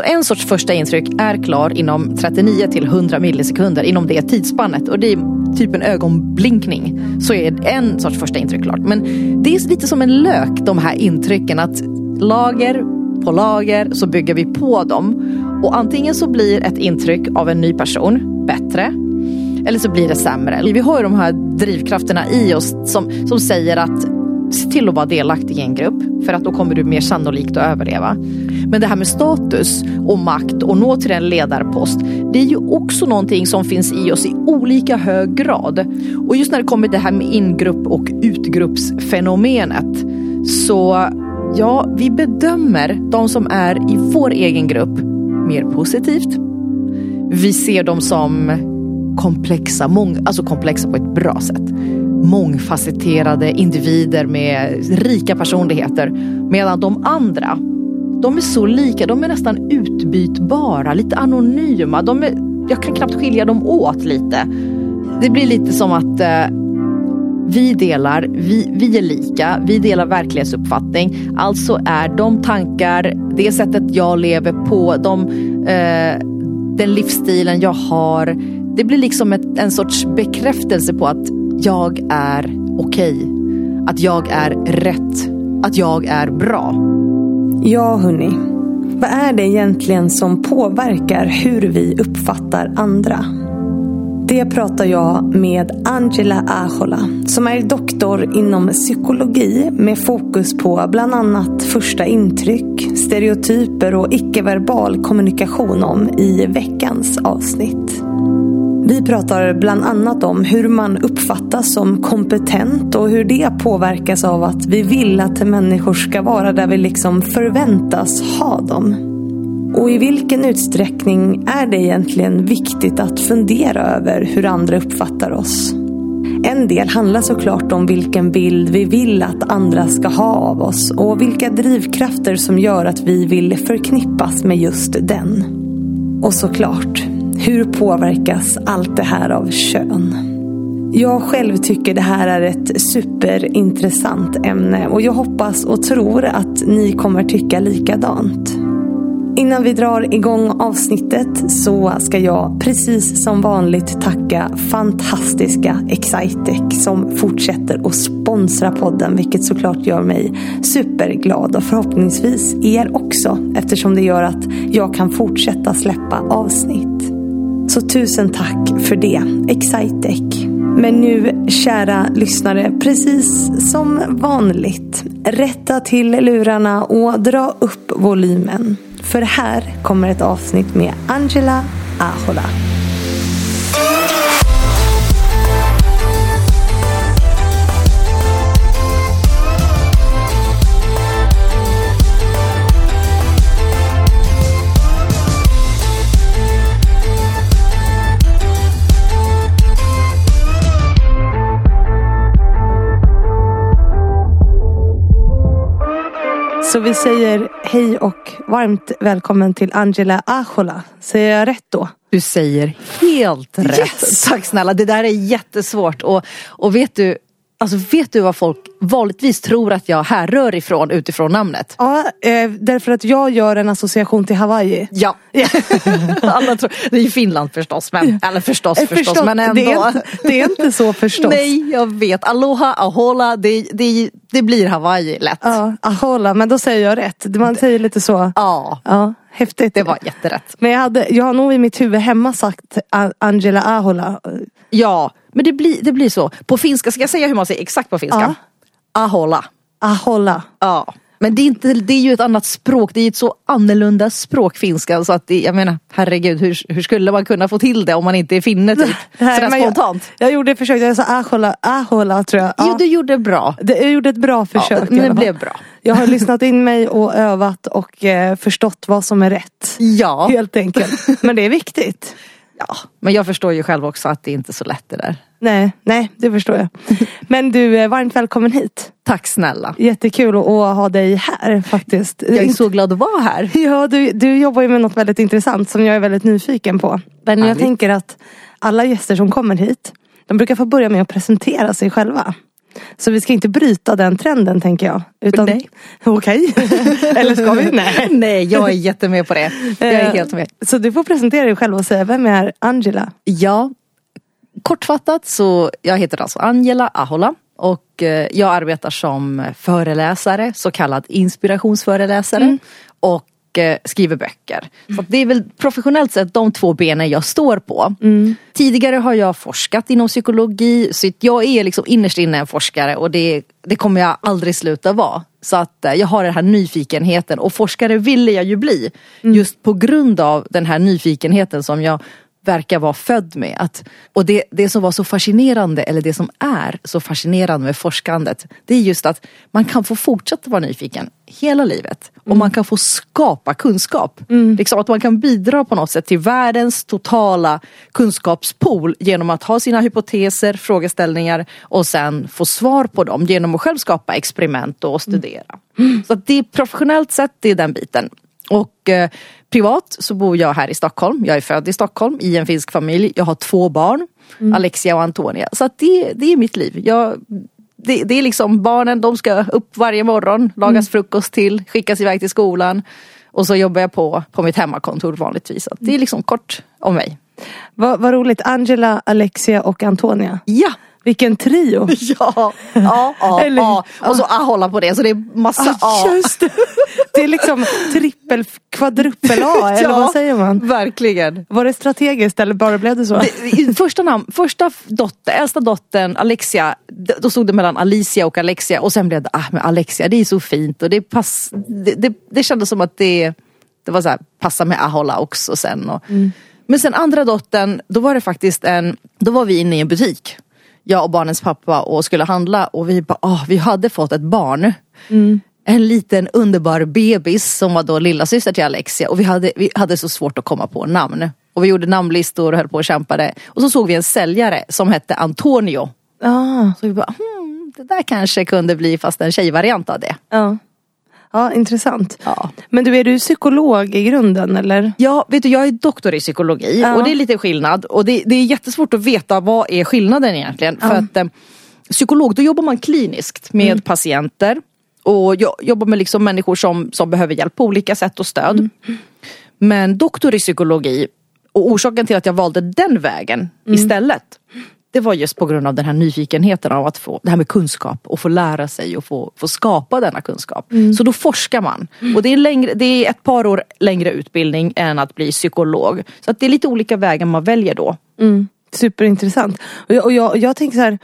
Alltså en sorts första intryck är klar inom 39 till 100 millisekunder inom det tidsspannet. Och det är typ en ögonblinkning. Så är en sorts första intryck klart. Men det är lite som en lök de här intrycken. Att lager på lager så bygger vi på dem. Och antingen så blir ett intryck av en ny person bättre eller så blir det sämre. Vi har ju de här drivkrafterna i oss som, som säger att se till att vara delaktig i en grupp för att då kommer du mer sannolikt att överleva. Men det här med status och makt och nå till en ledarpost det är ju också någonting som finns i oss i olika hög grad. Och just när det kommer det här med ingrupp och utgruppsfenomenet så ja, vi bedömer de som är i vår egen grupp mer positivt. Vi ser dem som komplexa, mång, alltså komplexa på ett bra sätt. Mångfacetterade individer med rika personligheter. Medan de andra, de är så lika, de är nästan utbytbara, lite anonyma. De är, jag kan knappt skilja dem åt lite. Det blir lite som att eh, vi delar, vi, vi är lika, vi delar verklighetsuppfattning. Alltså är de tankar, det sättet jag lever på, de, eh, den livsstilen jag har, det blir liksom ett, en sorts bekräftelse på att jag är okej. Okay. Att jag är rätt. Att jag är bra. Ja, hörni. Vad är det egentligen som påverkar hur vi uppfattar andra? Det pratar jag med Angela Ahola som är doktor inom psykologi med fokus på bland annat första intryck, stereotyper och icke-verbal kommunikation om i veckans avsnitt. Vi pratar bland annat om hur man uppfattas som kompetent och hur det påverkas av att vi vill att människor ska vara där vi liksom förväntas ha dem. Och i vilken utsträckning är det egentligen viktigt att fundera över hur andra uppfattar oss? En del handlar såklart om vilken bild vi vill att andra ska ha av oss och vilka drivkrafter som gör att vi vill förknippas med just den. Och såklart, hur påverkas allt det här av kön? Jag själv tycker det här är ett superintressant ämne och jag hoppas och tror att ni kommer tycka likadant. Innan vi drar igång avsnittet så ska jag precis som vanligt tacka fantastiska Excitec som fortsätter att sponsra podden vilket såklart gör mig superglad och förhoppningsvis er också eftersom det gör att jag kan fortsätta släppa avsnitt. Så tusen tack för det, Excitec. Men nu, kära lyssnare, precis som vanligt, rätta till lurarna och dra upp volymen. För här kommer ett avsnitt med Angela Ahola. Så vi säger hej och varmt välkommen till Angela Ahola. Säger jag rätt då? Du säger helt rätt. Yes. Tack snälla. Det där är jättesvårt. Och, och vet du, Alltså vet du vad folk vanligtvis tror att jag härrör ifrån utifrån namnet? Ja, eh, därför att jag gör en association till Hawaii. Ja. Alla tror, det är ju Finland förstås, men, eller förstås, Eh, förstås, förstås, men ändå. Det är, inte, det är inte så förstås. Nej, jag vet. Aloha, ahola, det, det, det blir Hawaii lätt. Ja, Ahola, men då säger jag rätt. Man säger lite så. Ja, Ja, häftigt. det var jätterätt. Men jag, hade, jag har nog i mitt huvud hemma sagt Angela Ahola. Ja, men det blir, det blir så. På finska, ska jag säga hur man säger exakt på finska? Ja. Ahola. Ahola. Ja. Men det är, inte, det är ju ett annat språk, det är ju ett så annorlunda språk finska så att det, jag menar herregud hur, hur skulle man kunna få till det om man inte är finne typ? Sådär spontant. Jag, jag gjorde ett försök, jag sa Ahola, Ahola tror jag. Ja. Jo du gjorde bra. Det, jag gjorde ett bra försök. ja, men det blev bra. Jag har lyssnat in mig och övat och eh, förstått vad som är rätt. Ja. Helt enkelt. Men det är viktigt. Ja, men jag förstår ju själv också att det inte är så lätt det där. Nej, nej, det förstår jag. Men du, eh, varmt välkommen hit. Tack snälla. Jättekul att, att ha dig här faktiskt. Jag är så glad att vara här. Ja, du, du jobbar ju med något väldigt intressant som jag är väldigt nyfiken på. Men jag Härligt. tänker att alla gäster som kommer hit, de brukar få börja med att presentera sig själva. Så vi ska inte bryta den trenden tänker jag. Utan, Nej. Okej. Eller ska vi? Nej. Nej, jag är jättemed på det. Jag är helt med. Så du får presentera dig själv och säga, vem är Angela? Ja, kortfattat så jag heter alltså Angela Ahola och eh, jag arbetar som föreläsare, så kallad inspirationsföreläsare och eh, skriver böcker. Så att det är väl professionellt sett de två benen jag står på. Tidigare har jag forskat inom psykologi så jag är liksom innerst inne en forskare och det, det kommer jag aldrig sluta vara. Så att eh, jag har den här nyfikenheten och forskare ville jag ju bli. Just på grund av den här nyfikenheten som jag verkar vara född med. Att, och det, det som var så fascinerande, eller det som är så fascinerande med forskandet, det är just att man kan få fortsätta vara nyfiken hela livet. Och man kan få skapa kunskap. Liksom att man kan bidra på något sätt till världens totala kunskapspool genom att ha sina hypoteser, frågeställningar och sen få svar på dem genom att själv skapa experiment och studera. Så att det är professionellt sett, det är den biten. Och eh, privat så bor jag här i Stockholm. Jag är född i Stockholm i en finsk familj. Jag har två barn, Alexia och Antonia. Så att det, det är mitt liv. Jag, det, det är liksom barnen, de ska upp varje morgon, lagas frukost till, skickas iväg till skolan. Och så jobbar jag på, på mitt hemmakontor vanligtvis. Så det är liksom kort om mig. Vad, vad roligt, Angela, Alexia och Antonia. Ja! Vilken trio! Ja, ja, ja, Eller- ja. Och så aholla på det så det är massa Ah, A. just det. det är liksom trippel, kvadrupel A, eller vad säger man? Verkligen. Var det strategiskt eller bara blev det så? I första namn, första dotter, äldsta dottern Alexia, då stod det mellan Alicia och Alexia och sen blev det, ah men Alexia det är så fint och det pass, det, det, det kändes som att det, det var så här, passa med Ahola också sen. Och, Men sen andra dottern, då var det faktiskt en, då var vi inne i en butik. Jag och barnens pappa och skulle handla och vi bara, ah, vi hade fått ett barn. En liten underbar bebis som var då lilla syster till Alexia och vi hade, vi hade så svårt att komma på namn. Och vi gjorde namnlistor och höll på och kämpade. Och så såg vi en säljare som hette Antonio. Ah, Så vi bara, hmm, det där kanske kunde bli fast en tjejvariant av det. ja. Ja, intressant. Ja. Men du, är du psykolog i grunden eller? Ja, vet du jag är doktor i psykologi Ja. och det är lite skillnad. Och det, det är jättesvårt att veta vad är skillnaden egentligen. För att eh, psykolog, då jobbar man kliniskt med patienter. Och jag jobbar med liksom människor som, som behöver hjälp på olika sätt och stöd. Men doktor i psykologi, och orsaken till att jag valde den vägen istället. Det var just på grund av den här nyfikenheten av att få det här med kunskap och få lära sig och få, få skapa denna kunskap. Så då forskar man. Och det är, längre, det är ett par år längre utbildning än att bli psykolog. Så att det är lite olika vägar man väljer då. Mm. Superintressant. Och jag, och jag, jag tänker så här.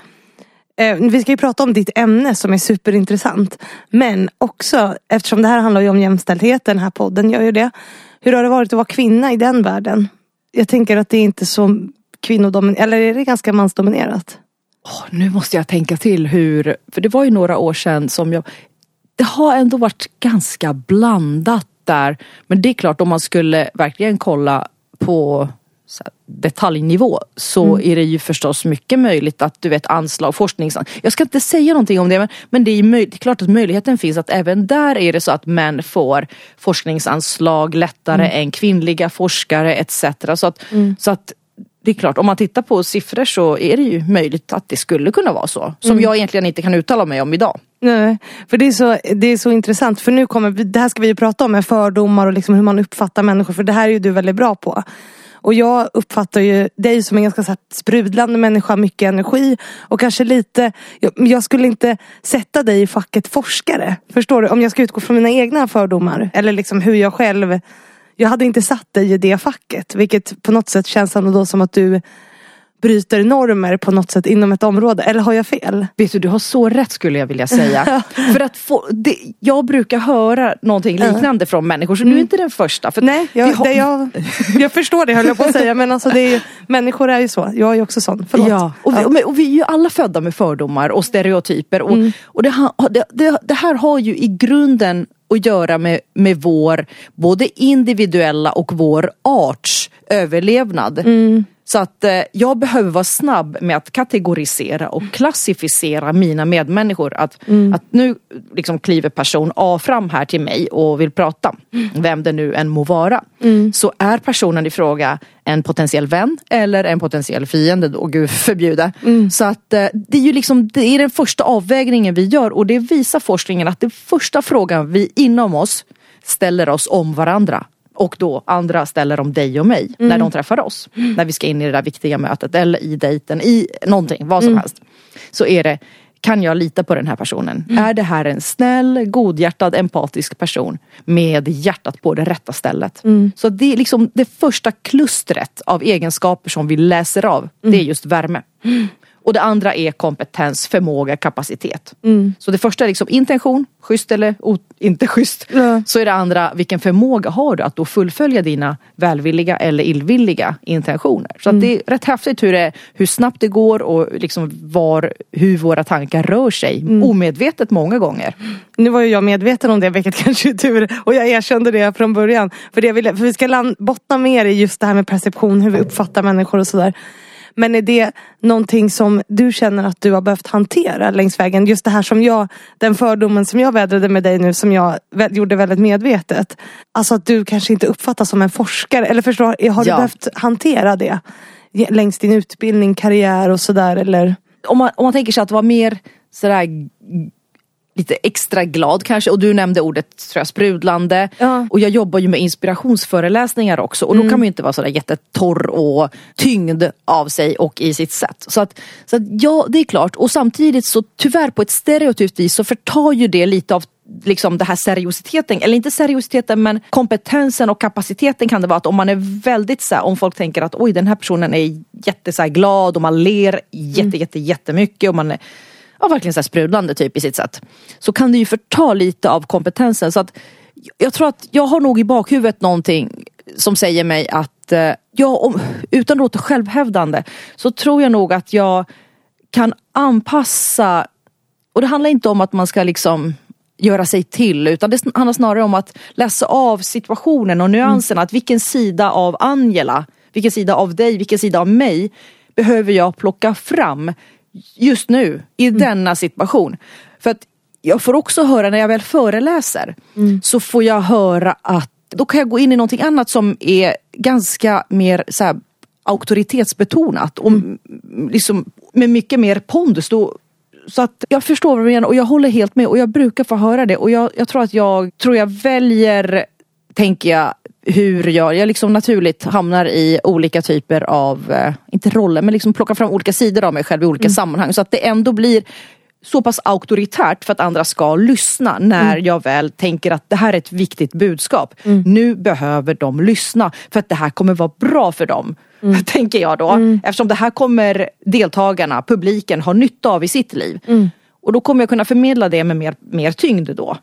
Eh, vi ska ju prata om ditt ämne som är superintressant. Men också, eftersom det här handlar ju om jämställdhet, den här podden gör ju det. Hur har det varit att vara kvinna i den världen? Jag tänker att det är inte så kvinnodominerat, eller är det ganska mansdominerat? Åh, nu måste jag tänka till hur, för det var ju några år sedan som jag Det har ändå varit ganska blandat där. Men det är klart om man skulle verkligen kolla på detaljnivå så är det ju förstås mycket möjligt att du vet anslag, forskningsanslag. Jag ska inte säga någonting om det men, men det, är möj- det är klart att möjligheten finns att även där är det så att män får forskningsanslag lättare än kvinnliga forskare etc. Så att, så att det är klart, om man tittar på siffror så är det ju möjligt att det skulle kunna vara så. Som jag egentligen inte kan uttala mig om idag. Nej, för det är, så, det är så intressant. För nu kommer, det här ska vi ju prata om med fördomar och liksom hur man uppfattar människor. För det här är ju du väldigt bra på. Och jag uppfattar ju dig som en ganska så här, sprudlande människa, mycket energi. Och kanske lite, jag, jag skulle inte sätta dig i facket forskare. Förstår du? Om jag ska utgå från mina egna fördomar. Eller liksom hur jag själv, jag hade inte satt dig i det facket. Vilket på något sätt känns ändå som att du bryter normer på något sätt inom ett område. Eller har jag fel? Vet du, du har så rätt skulle jag vilja säga. för att få, det, jag brukar höra någonting liknande från människor så du är inte den första. För Nej, jag, har- det jag, jag förstår det höll jag på att säga. Men alltså det är ju, människor är ju så. Jag är ju också sån. Förlåt. Ja, och vi, och, och vi är ju alla födda med fördomar och stereotyper. Och, och det, ha- det, det, det här har ju i grunden att göra med, med vår både individuella och vår arts överlevnad. Mm. Så att eh, jag behöver vara snabb med att kategorisera och klassificera mina medmänniskor. Att, att nu liksom kliver person A fram här till mig och vill prata, vem det nu än må vara. Så är personen i fråga en potentiell vän eller en potentiell fiende då, gud förbjude. Så att eh, det är ju liksom, det är den första avvägningen vi gör och det visar forskningen att den första frågan vi inom oss ställer oss om varandra och då andra ställer om dig och mig när de träffar oss. När vi ska in i det där viktiga mötet eller i dejten, i någonting, vad som helst. Så är det, kan jag lita på den här personen? Är det här en snäll, godhjärtad, empatisk person med hjärtat på det rätta stället? Så det är liksom det första klustret av egenskaper som vi läser av, det är just värme. Och det andra är kompetens, förmåga, kapacitet. Så det första är liksom intention, schysst eller inte schysst. Ja. Så är det andra, vilken förmåga har du att då fullfölja dina välvilliga eller illvilliga intentioner. Så att det är rätt häftigt hur, det, hur snabbt det går och liksom var, hur våra tankar rör sig. Omedvetet många gånger. Nu var ju jag medveten om det, vilket kanske är tur. Och jag erkände det från början. För, det ville, för vi ska land, bottna mer i just det här med perception, hur vi uppfattar människor och sådär. Men är det någonting som du känner att du har behövt hantera längs vägen? Just det här som jag, den fördomen som jag vädrade med dig nu som jag gjorde väldigt medvetet. Alltså att du kanske inte uppfattas som en forskare. Eller förstår, har du Ja. behövt hantera det? Längs din utbildning, karriär och sådär eller? om man, om man tänker sig att vara mer sådär lite extra glad kanske. Och du nämnde ordet tror jag, sprudlande. Ja. och jag jobbar ju med inspirationsföreläsningar också. Och då kan man ju inte vara sådär jättetorr och tyngd av sig och i sitt sätt. Så att, så att ja det är klart. Och samtidigt så tyvärr på ett stereotypt vis så förtar ju det lite av liksom det här seriositeten, eller inte seriositeten men kompetensen och kapaciteten kan det vara att om man är väldigt så här, om folk tänker att oj den här personen är jätte så här, glad och man ler jätte jätte jättemycket och man är ja, verkligen så här, sprudlande typ i sitt sätt. Så kan det ju förta lite av kompetensen så att jag tror att jag har nog i bakhuvudet någonting som säger mig att eh, jag, om, utan att låta självhävdande så tror jag nog att jag kan anpassa och det handlar inte om att man ska liksom göra sig till utan det handlar snarare om att läsa av situationen och nyanserna. Att vilken sida av Angela, vilken sida av dig, vilken sida av mig behöver jag plocka fram just nu i denna situation. För att jag får också höra när jag väl föreläser så får jag höra att då kan jag gå in i någonting annat som är ganska mer så här, auktoritetsbetonat och mm. liksom med mycket mer pondus. Då, så att jag förstår vad du menar och jag håller helt med och jag brukar få höra det och jag, jag tror att jag tror jag väljer, tänker jag, hur jag, jag liksom naturligt hamnar i olika typer av, eh, inte roller, men liksom plockar fram olika sidor av mig själv i olika sammanhang. Så att det ändå blir så pass auktoritärt för att andra ska lyssna när jag väl tänker att det här är ett viktigt budskap. Nu behöver de lyssna för att det här kommer vara bra för dem. Tänker jag då. Eftersom det här kommer deltagarna, publiken, ha nytta av i sitt liv. Och då kommer jag kunna förmedla det med mer, mer tyngd då.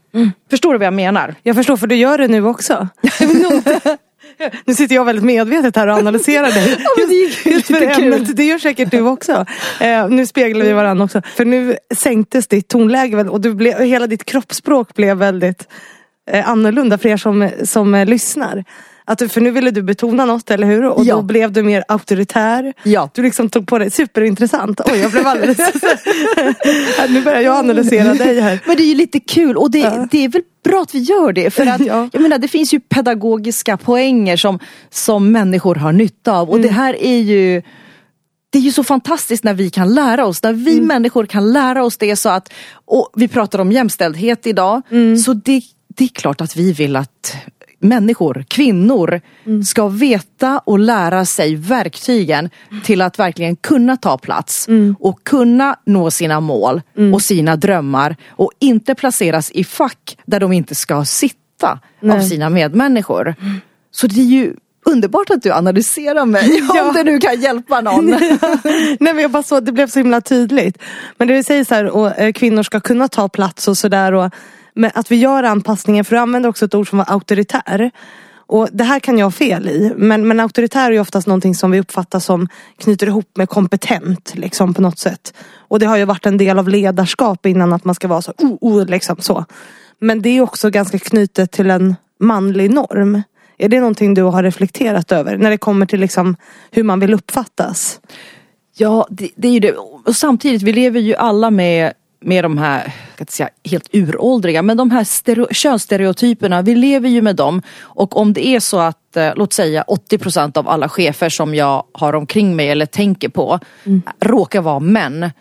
Förstår du vad jag menar? Jag förstår för du gör det nu också. nu sitter jag väldigt medvetet här och analyserar dig. det Just för ämnet, det gör säkert du också. Eh, nu speglar vi varandra också. För nu sänktes ditt tonläge och du blev, hela ditt kroppsspråk blev väldigt eh, annorlunda för er som, som eh, lyssnar. Att för nu ville du betona något, eller hur? Och Ja. då blev du mer auktoritär. Ja. Du liksom tog på dig, superintressant. Oj, jag blev alldeles... nu börjar jag analysera dig här. Men det är ju lite kul och det, det är väl bra att vi gör det. För att, Ja. jag menar, det finns ju pedagogiska poänger som, som människor har nytta av. Och det här är ju det är ju så fantastiskt när vi kan lära oss, när vi människor kan lära oss det så att, och vi pratar om jämställdhet idag, så det, det är klart att vi vill att människor, kvinnor, ska veta och lära sig verktygen till att verkligen kunna ta plats och kunna nå sina mål och sina drömmar och inte placeras i fack där de inte ska sitta av Nej. sina medmänniskor. Så det är ju underbart att du analyserar mig, Ja. om det nu kan hjälpa någon. Nej men jag bara så, det blev så himla tydligt. Men det vi säger så här, och, eh, kvinnor ska kunna ta plats och sådär. Men att vi gör anpassningen, för du använder också ett ord som var auktoritär. Och det här kan jag ha fel i. Men, men auktoritär är ju oftast någonting som vi uppfattar som knyter ihop med kompetent. Liksom på något sätt. Och det har ju varit en del av ledarskap innan att man ska vara så, oh, oh, liksom så. Men det är också ganska knutet till en manlig norm. Är det någonting du har reflekterat över när det kommer till liksom hur man vill uppfattas? Ja, det, det är ju det. Och samtidigt, vi lever ju alla med med de här, jag ska inte säga helt uråldriga, men de här stereo, könsstereotyperna, vi lever ju med dem. Och om det är så att, eh, låt säga 80% av alla chefer som jag har omkring mig eller tänker på mm. råkar vara män.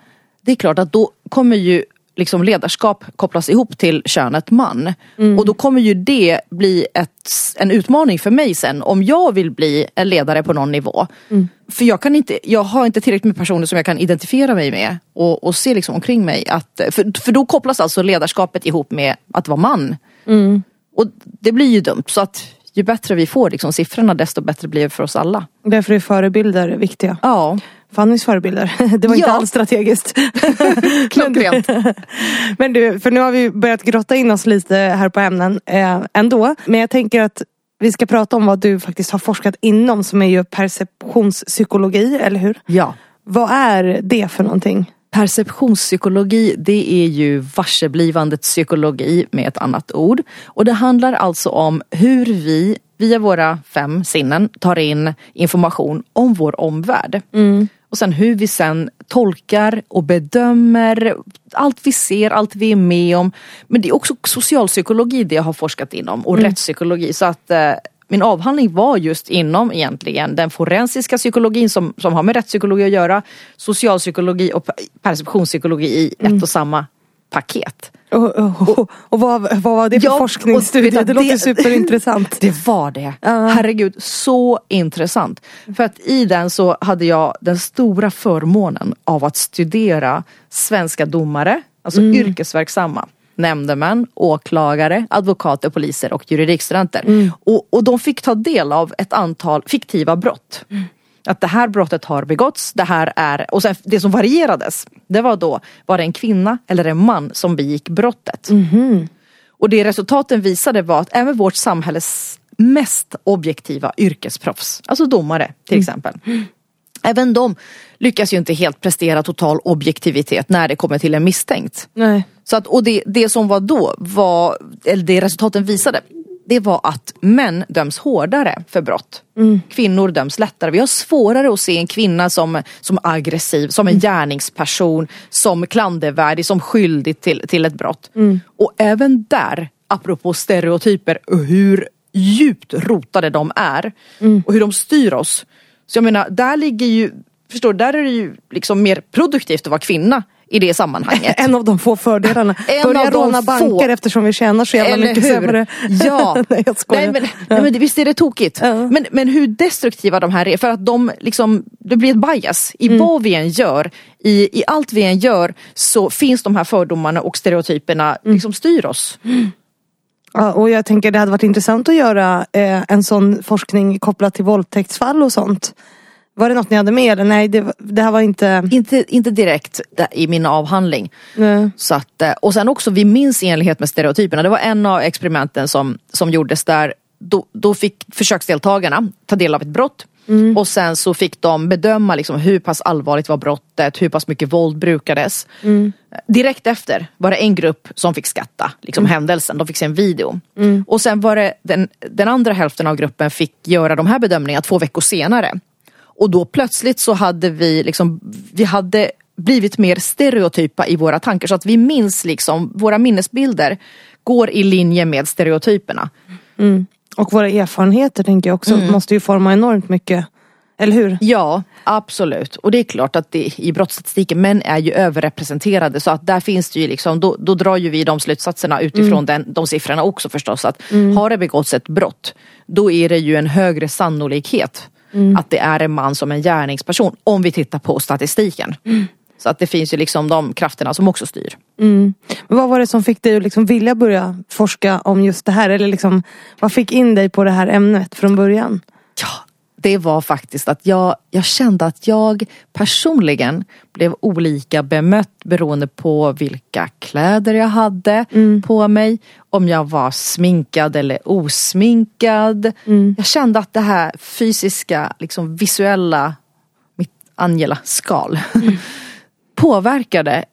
Det är klart att då kommer ju liksom ledarskap kopplas ihop till könet man. Mm. Och då kommer ju det bli ett, en utmaning för mig sen om jag vill bli en ledare på någon nivå. Mm. För jag, kan inte, jag har inte tillräckligt med personer som jag kan identifiera mig med och, och se liksom omkring mig. Att, för, för då kopplas alltså ledarskapet ihop med att vara man. Mm. Och det blir ju dumt. Så att ju bättre vi får liksom, siffrorna desto bättre blir det för oss alla. Därför är förebilder viktiga. Ja. Fannys förebilder. Det var inte alls strategiskt. Klockrent. Men du, för nu har vi börjat grotta in oss lite här på ämnen eh, ändå. Men jag tänker att vi ska prata om vad du faktiskt har forskat inom som är ju perceptionspsykologi, eller hur? Ja. Vad är det för någonting? Perceptionspsykologi det är ju varseblivandets psykologi med ett annat ord. Och det handlar alltså om hur vi via våra fem sinnen tar in information om vår omvärld. Mm. Och sen hur vi sen tolkar och bedömer allt vi ser, allt vi är med om. Men det är också socialpsykologi det jag har forskat inom och mm. rättspsykologi. Så att eh, min avhandling var just inom egentligen den forensiska psykologin som, som har med rättspsykologi att göra, socialpsykologi och perceptionspsykologi i mm. ett och samma paket. Och, och, och vad, vad var det för ja, forskningsstudie? Det, det låter superintressant. Det var det. Uh. Herregud, så intressant. För att i den så hade jag den stora förmånen av att studera svenska domare, alltså mm. yrkesverksamma nämndemän, åklagare, advokater, poliser och juridikstudenter. Mm. Och, och de fick ta del av ett antal fiktiva brott. Mm. Att det här brottet har begåtts, det här är, och sen det som varierades, det var då, var det en kvinna eller en man som begick brottet? Mm. Och det resultaten visade var att även vårt samhälles mest objektiva yrkesproffs, alltså domare till mm. exempel, Även de lyckas ju inte helt prestera total objektivitet när det kommer till en misstänkt. Nej. Så att, och det, det som var då, var, eller det resultaten visade, det var att män döms hårdare för brott. Mm. Kvinnor döms lättare. Vi har svårare att se en kvinna som, som aggressiv, som en mm. gärningsperson, som klandervärdig, som skyldig till, till ett brott. Mm. Och även där, apropå stereotyper och hur djupt rotade de är mm. och hur de styr oss. Så jag menar, där ligger ju, förstår där är det ju liksom mer produktivt att vara kvinna i det sammanhanget. En av de få fördelarna. En Börja råna banker få. eftersom vi tjänar så jävla Eller mycket hur? sämre. Ja. nej, jag nej, men, nej, men visst är det tokigt. Ja. Men, men hur destruktiva de här är. För att de liksom, det blir ett bias i mm. vad vi än gör. I, I allt vi än gör så finns de här fördomarna och stereotyperna mm. liksom styr oss. Mm. Ja, och jag tänker det hade varit intressant att göra eh, en sån forskning kopplat till våldtäktsfall och sånt. Var det något ni hade med eller nej det, det här var inte... Inte, inte direkt i min avhandling. Nej. Så att, eh, och sen också vi minns i enlighet med stereotyperna. Det var en av experimenten som, som gjordes där då, då fick försöksdeltagarna ta del av ett brott Mm. Och sen så fick de bedöma liksom hur pass allvarligt var brottet, hur pass mycket våld brukades. Mm. Direkt efter var det en grupp som fick skatta liksom mm. händelsen, de fick se en video. Mm. Och sen var det den, den andra hälften av gruppen fick göra de här bedömningarna två veckor senare. Och då plötsligt så hade vi liksom, vi hade blivit mer stereotypa i våra tankar så att vi minns liksom, våra minnesbilder går i linje med stereotyperna. Mm. Och våra erfarenheter tänker jag också mm. måste ju forma enormt mycket. Eller hur? Ja, absolut. Och det är klart att det, i brottsstatistiken, män är ju överrepresenterade så att där finns det ju liksom, då, då drar ju vi de slutsatserna utifrån mm. den, de siffrorna också förstås. Att mm. har det begåtts ett brott, då är det ju en högre sannolikhet mm. att det är en man som en gärningsperson om vi tittar på statistiken. Mm. Så att det finns ju liksom de krafterna som också styr. Mm. Men vad var det som fick dig att liksom vilja börja forska om just det här? Eller liksom, vad fick in dig på det här ämnet från början? Ja, det var faktiskt att jag, jag kände att jag personligen blev olika bemött beroende på vilka kläder jag hade mm. på mig. Om jag var sminkad eller osminkad. Mm. Jag kände att det här fysiska, liksom visuella, mitt Angela-skal mm. påverkade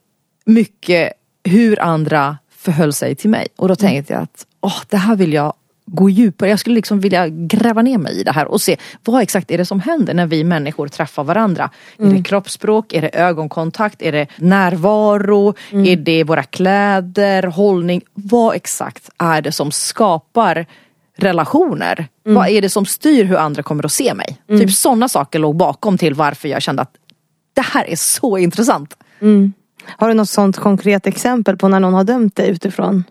mycket hur andra förhöll sig till mig. Och då tänkte jag att åh, det här vill jag gå djupare. Jag skulle liksom vilja gräva ner mig i det här och se vad exakt är det som händer när vi människor träffar varandra. Mm. Är det kroppsspråk? Är det ögonkontakt? Är det närvaro? Mm. Är det våra kläder? Hållning? Vad exakt är det som skapar relationer? Mm. Vad är det som styr hur andra kommer att se mig? Mm. Typ sådana saker låg bakom till varför jag kände att det här är så intressant. Mm. Har du något sånt konkret exempel på när någon har dömt dig utifrån?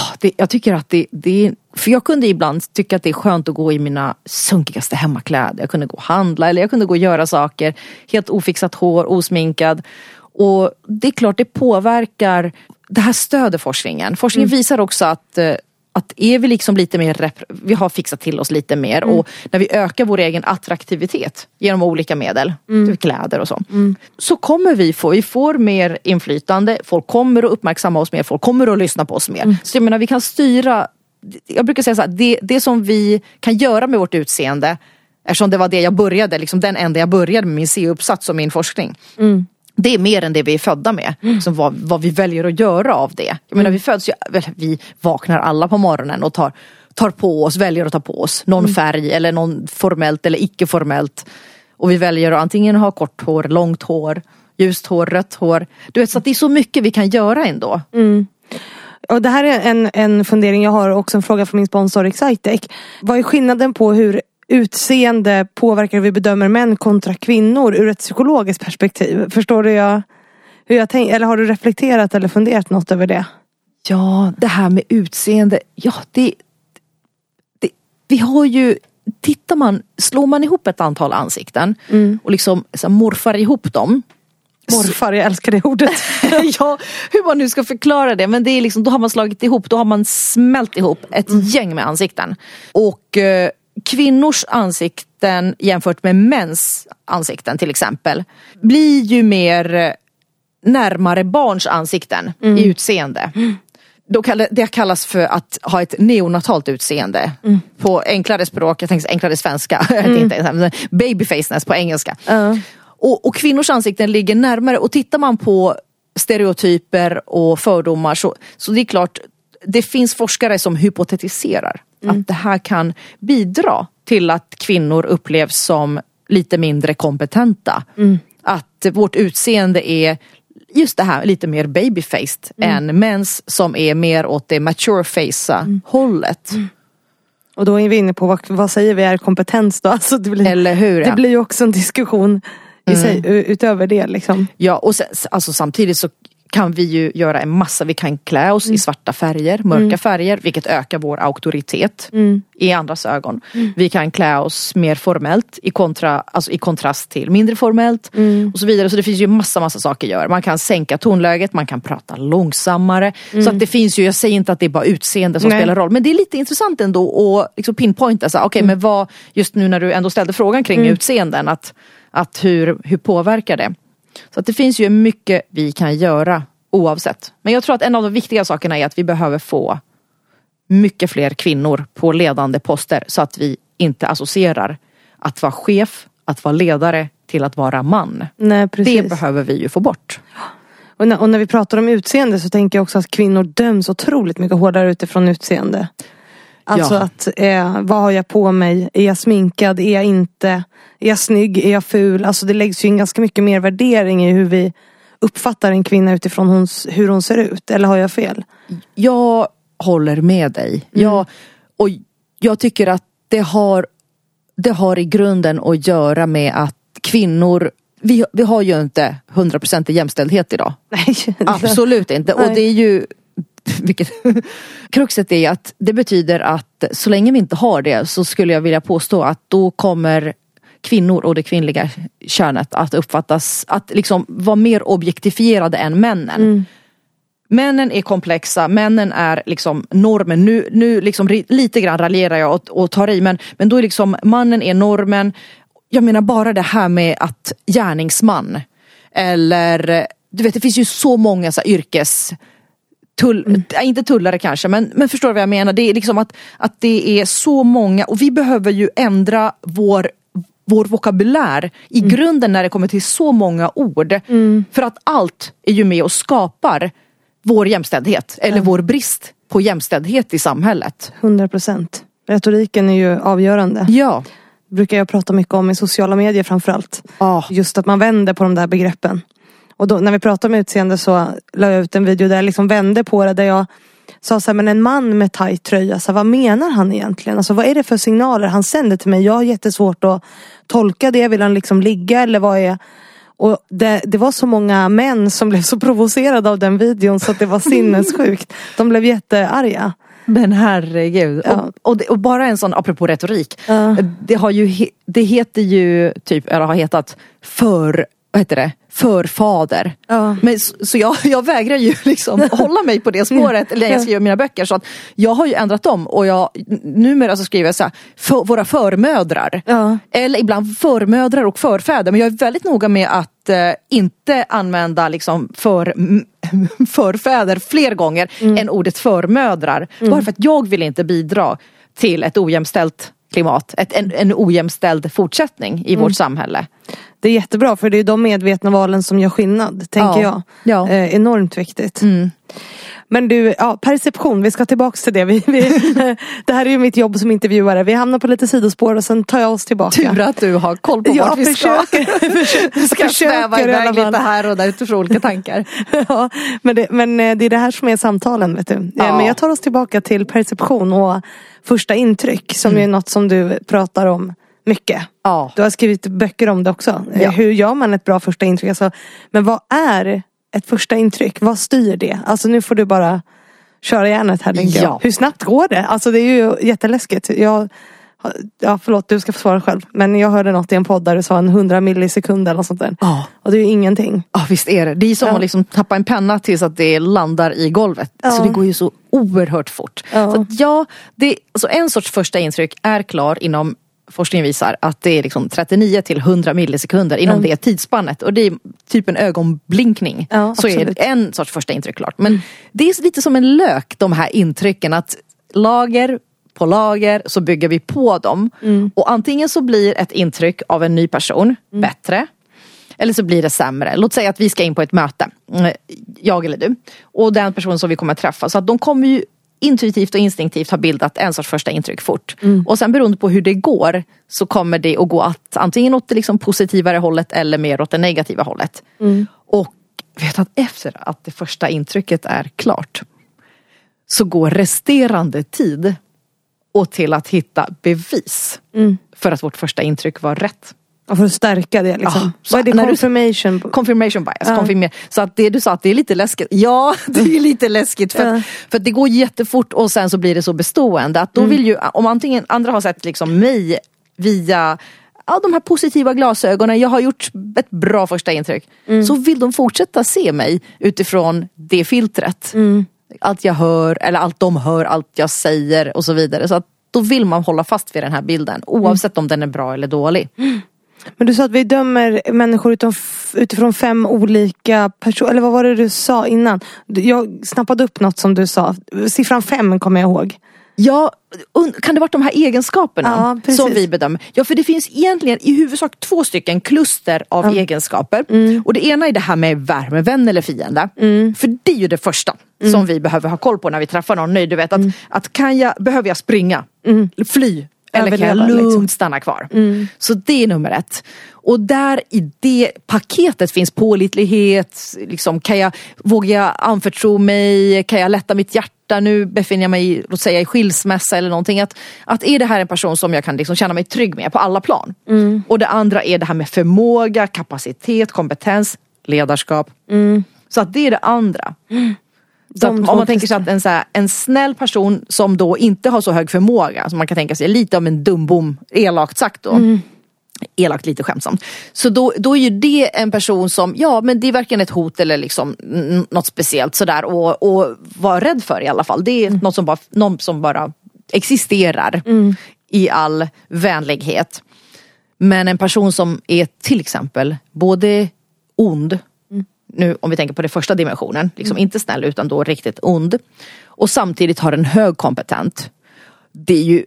Oh, det, jag tycker att det, det för jag kunde ibland tycka att det är skönt att gå i mina sunkigaste hemmakläder. Jag kunde gå och handla eller jag kunde gå och göra saker. Helt ofixat hår, osminkad. Och det är klart det påverkar, det här stöder forskningen. Forskningen mm. visar också att eh, att är vi liksom lite mer, vi har fixat till oss lite mer mm. och när vi ökar vår egen attraktivitet genom olika medel, mm. Typ kläder och så. Mm. Så kommer vi få, vi får mer inflytande, folk kommer att uppmärksamma oss mer, folk kommer att lyssna på oss mer. Mm. Så jag menar vi kan styra, jag brukar säga så här, det, det som vi kan göra med vårt utseende Eftersom det var det jag började, liksom den enda jag började med min C-uppsats och min forskning. Mm det är mer än det vi är födda med. Mm. Liksom vad, vad vi väljer att göra av det. Jag menar, mm. vi föds ju, vi vaknar alla på morgonen och tar, tar på oss, väljer att ta på oss någon mm. färg eller någon formellt eller icke formellt. Och vi väljer att antingen ha kort hår, långt hår, ljust hår, rött hår. Du vet, så det är så mycket vi kan göra ändå. Mm. Och det här är en, en fundering jag har också en fråga från min sponsor Excitec. Vad är skillnaden på hur utseende påverkar hur vi bedömer män kontra kvinnor ur ett psykologiskt perspektiv. Förstår du jag, hur jag tänker? Eller har du reflekterat eller funderat något över det? Ja, det här med utseende. Ja, det, det vi har ju Tittar man, slår man ihop ett antal ansikten mm. och liksom så morfar ihop dem Morfar, jag älskar det ordet. ja, hur man nu ska förklara det. Men det är liksom, då har man slagit ihop, då har man smält ihop ett mm. gäng med ansikten. Och eh, kvinnors ansikten jämfört med mäns ansikten till exempel blir ju mer närmare barns ansikten mm. i utseende. Mm. Då kallas, det kallas för att ha ett neonatalt utseende. Mm. På enklare språk, jag tänkte enklare svenska, mm. babyfaceness på engelska. Uh. Och, och, kvinnors ansikten ligger närmare och tittar man på stereotyper och fördomar så, så det är klart, det finns forskare som hypotetiserar Mm. Att det här kan bidra till att kvinnor upplevs som lite mindre kompetenta. Mm. Att vårt utseende är just det här lite mer babyfaced mm. än mäns som är mer åt det mature face mm. hållet. Mm. Och då är vi inne på vad, vad säger vi är kompetens då? Alltså det blir, Eller hur? Det ja. blir ju också en diskussion i sig, mm. utöver det. Liksom. Ja och sen, alltså, samtidigt så kan vi ju göra en massa, vi kan klä oss mm. i svarta färger, mörka mm. färger vilket ökar vår auktoritet mm. i andras ögon. Mm. Vi kan klä oss mer formellt i, kontra, alltså i kontrast till mindre formellt mm. och så vidare. Så det finns ju massa massa saker att göra. Man kan sänka tonläget, man kan prata långsammare. Så att mm. det finns ju, jag säger inte att det är bara utseende som Nej. spelar roll men det är lite intressant ändå att liksom pinpointa, okej okay, men vad, just nu när du ändå ställde frågan kring utseenden, att, att hur, hur påverkar det? Så att det finns ju mycket vi kan göra oavsett. Men jag tror att en av de viktiga sakerna är att vi behöver få mycket fler kvinnor på ledande poster så att vi inte associerar att vara chef, att vara ledare till att vara man. Nej, det behöver vi ju få bort. Och när, och när, vi pratar om utseende så tänker jag också att kvinnor döms otroligt mycket hårdare utifrån utseende. Alltså ja. att, eh, vad har jag på mig? Är jag sminkad? Är jag inte? Är jag snygg? Är jag ful? Alltså det läggs ju in ganska mycket mer värdering i hur vi uppfattar en kvinna utifrån hons, hur hon ser ut. Eller har jag fel? Jag håller med dig. Mm. Jag, och jag tycker att det har, det har i grunden att göra med att kvinnor vi, vi har ju inte 100% jämställdhet idag. Nej. Absolut inte. Nej. Och det är ju vilket Kruxet är att det betyder att så länge vi inte har det så skulle jag vilja påstå att då kommer kvinnor och det kvinnliga könet att uppfattas, att liksom vara mer objektifierade än männen. Mm. Männen är komplexa, männen är liksom normen. Nu, nu liksom lite grann raljerar jag och, och tar i men, men då är liksom mannen är normen. Jag menar bara det här med att gärningsman eller du vet det finns ju så många så här, yrkes Tull, mm. Inte tullare kanske men, men förstår du vad jag menar? Det är liksom att, att det är så många och vi behöver ju ändra vår vår vokabulär i mm. grunden när det kommer till så många ord. Mm. För att allt är ju med och skapar vår jämställdhet eller ja. vår brist på jämställdhet i samhället. 100 procent. Retoriken är ju avgörande. Ja. Det brukar jag prata mycket om i sociala medier framförallt. Ah. Just att man vänder på de där begreppen. Och då, när vi pratar om utseende så la jag ut en video där jag liksom vände på det. Där jag sa så här, men en man med tajt tröja, så här, vad menar han egentligen? Alltså vad är det för signaler han sänder till mig? Jag har jättesvårt att tolka det. Vill han liksom ligga eller vad är och det, det var så många män som blev så provocerade av den videon så att det var sinnessjukt. De blev jättearga. Men herregud. Ja. Och, och, det, och bara en sån, apropå retorik. Ja. Det, har ju, det heter ju typ, eller har hetat för, vad heter det? Förfader. Ja. Men, så så jag, jag vägrar ju liksom hålla mig på det spåret när jag skriver mina böcker. Så att jag har ju ändrat dem och jag, numera så skriver jag så här, för, våra förmödrar. Ja. Eller ibland förmödrar och förfäder. Men jag är väldigt noga med att eh, inte använda liksom för, förfäder fler gånger än ordet förmödrar. Bara för att jag vill inte bidra till ett ojämställt klimat. Ett, en, en ojämställd fortsättning i vårt samhälle. Det är jättebra för det är de medvetna valen som gör skillnad, tänker Ja. jag. Ja. Eh, enormt viktigt. Mm. Men du, ja, perception, vi ska tillbaks till det. Vi, vi, det här är ju mitt jobb som intervjuare. Vi hamnar på lite sidospår och sen tar jag oss tillbaka. Tur att du har koll på Jag vart vi ska. försöker, ska sväva försöker i alla iväg lite här och där utifrån olika tankar. ja, men, det, men eh, det är det här som är samtalen. Vet du. Eh, Ja. Men jag tar oss tillbaka till perception och första intryck som Mm. är något som du pratar om mycket. Ja. Du har skrivit böcker om det också. Eh, Ja. Hur gör man ett bra första intryck? Alltså, men vad är ett första intryck? Vad styr det? Alltså nu får du bara köra järnet här Ja. jag. Hur snabbt går det? Alltså det är ju jätteläskigt. Jag, ja förlåt du ska få svara själv. Men jag hörde något i en podd där du sa en 100 millisekunder eller något sånt där. Ja. Och det är ju ingenting. Ja visst är det. Det är som Ja. att liksom tappa en penna tills att det landar i golvet. Ja. Så det går ju så oerhört fort. Ja. Så att ja, det, alltså en sorts första intryck är klar inom Forskningen visar att det är liksom 39 till 100 millisekunder inom Mm. det tidsspannet. Och det är typ en ögonblinkning. Ja, så är absolut. det en sorts första intryck klart. Men det är lite som en lök de här intrycken. Att lager på lager så bygger vi på dem. Mm. Och antingen så blir ett intryck av en ny person bättre. Eller så blir det sämre. Låt säga att vi ska in på ett möte. Mm, Jag eller du. Och den personen som vi kommer att träffa. Så att de kommer ju intuitivt och instinktivt ha bildat en sorts första intryck fort. Och sen beroende på hur det går så kommer det att gå att antingen åt det liksom positivare hållet eller mer åt det negativa hållet. Och vet att efter att det första intrycket är klart så går resterande tid åt till att hitta bevis för att vårt första intryck var rätt. Och för att stärka det liksom. Ja, så Vad är det när du- confirmation? Confirmation bias. Ja. Confirmer. Så att det du sa att det är lite läskigt. Ja, det är lite läskigt. För, Ja. att, för att det går jättefort och sen så blir det så bestående. Att då Mm. vill ju, om antingen andra har sett liksom mig via ja, de här positiva glasögonen, jag har gjort ett bra första intryck. Mm. Så vill de fortsätta se mig utifrån det filtret. Mm. Allt jag hör, eller allt de hör, allt jag säger och så vidare. Så att då vill man hålla fast vid den här bilden oavsett om den är bra eller dålig. Men du sa att vi dömer människor utifrån, utifrån fem olika personer. Eller vad var det du sa innan? Jag snappade upp något som du sa. Siffran fem kommer jag ihåg. Ja, kan det vara de här egenskaperna Ja, som vi bedömer? Ja, för det finns egentligen i huvudsak två stycken kluster av egenskaper. Mm. Och det ena är det här med värme, vän eller fiende. För det är ju det första Mm. som vi behöver ha koll på när vi träffar någon ny. Du vet att, att kan jag, behöver jag springa, fly eller kan jag Mm. Överleva, lugnt liksom. stanna kvar? Så det är nummer ett. Och där i det paketet finns pålitlighet, liksom, kan jag, vågar jag anförtro mig, kan jag lätta mitt hjärta, nu befinner jag mig i, låt säga, i skilsmässa eller någonting. Att, att är det här en person som jag kan liksom känna mig trygg med på alla plan? Och det andra är det här med förmåga, kapacitet, kompetens, ledarskap. Så att det är det andra. Om man tänker sig att en, så här, en snäll person som då inte har så hög förmåga, som man kan tänka sig lite av en dumbom, elakt sagt då. Elakt lite skämtsamt. Så då, då är ju det en person som, ja men det är varken ett hot eller liksom något speciellt sådär och, och vara rädd för i alla fall. Det är något som bara, någon som bara existerar i all vänlighet. Men en person som är till exempel både ond, nu om vi tänker på den första dimensionen, liksom inte snäll utan då riktigt ond. Och samtidigt har en hög kompetent. Det är ju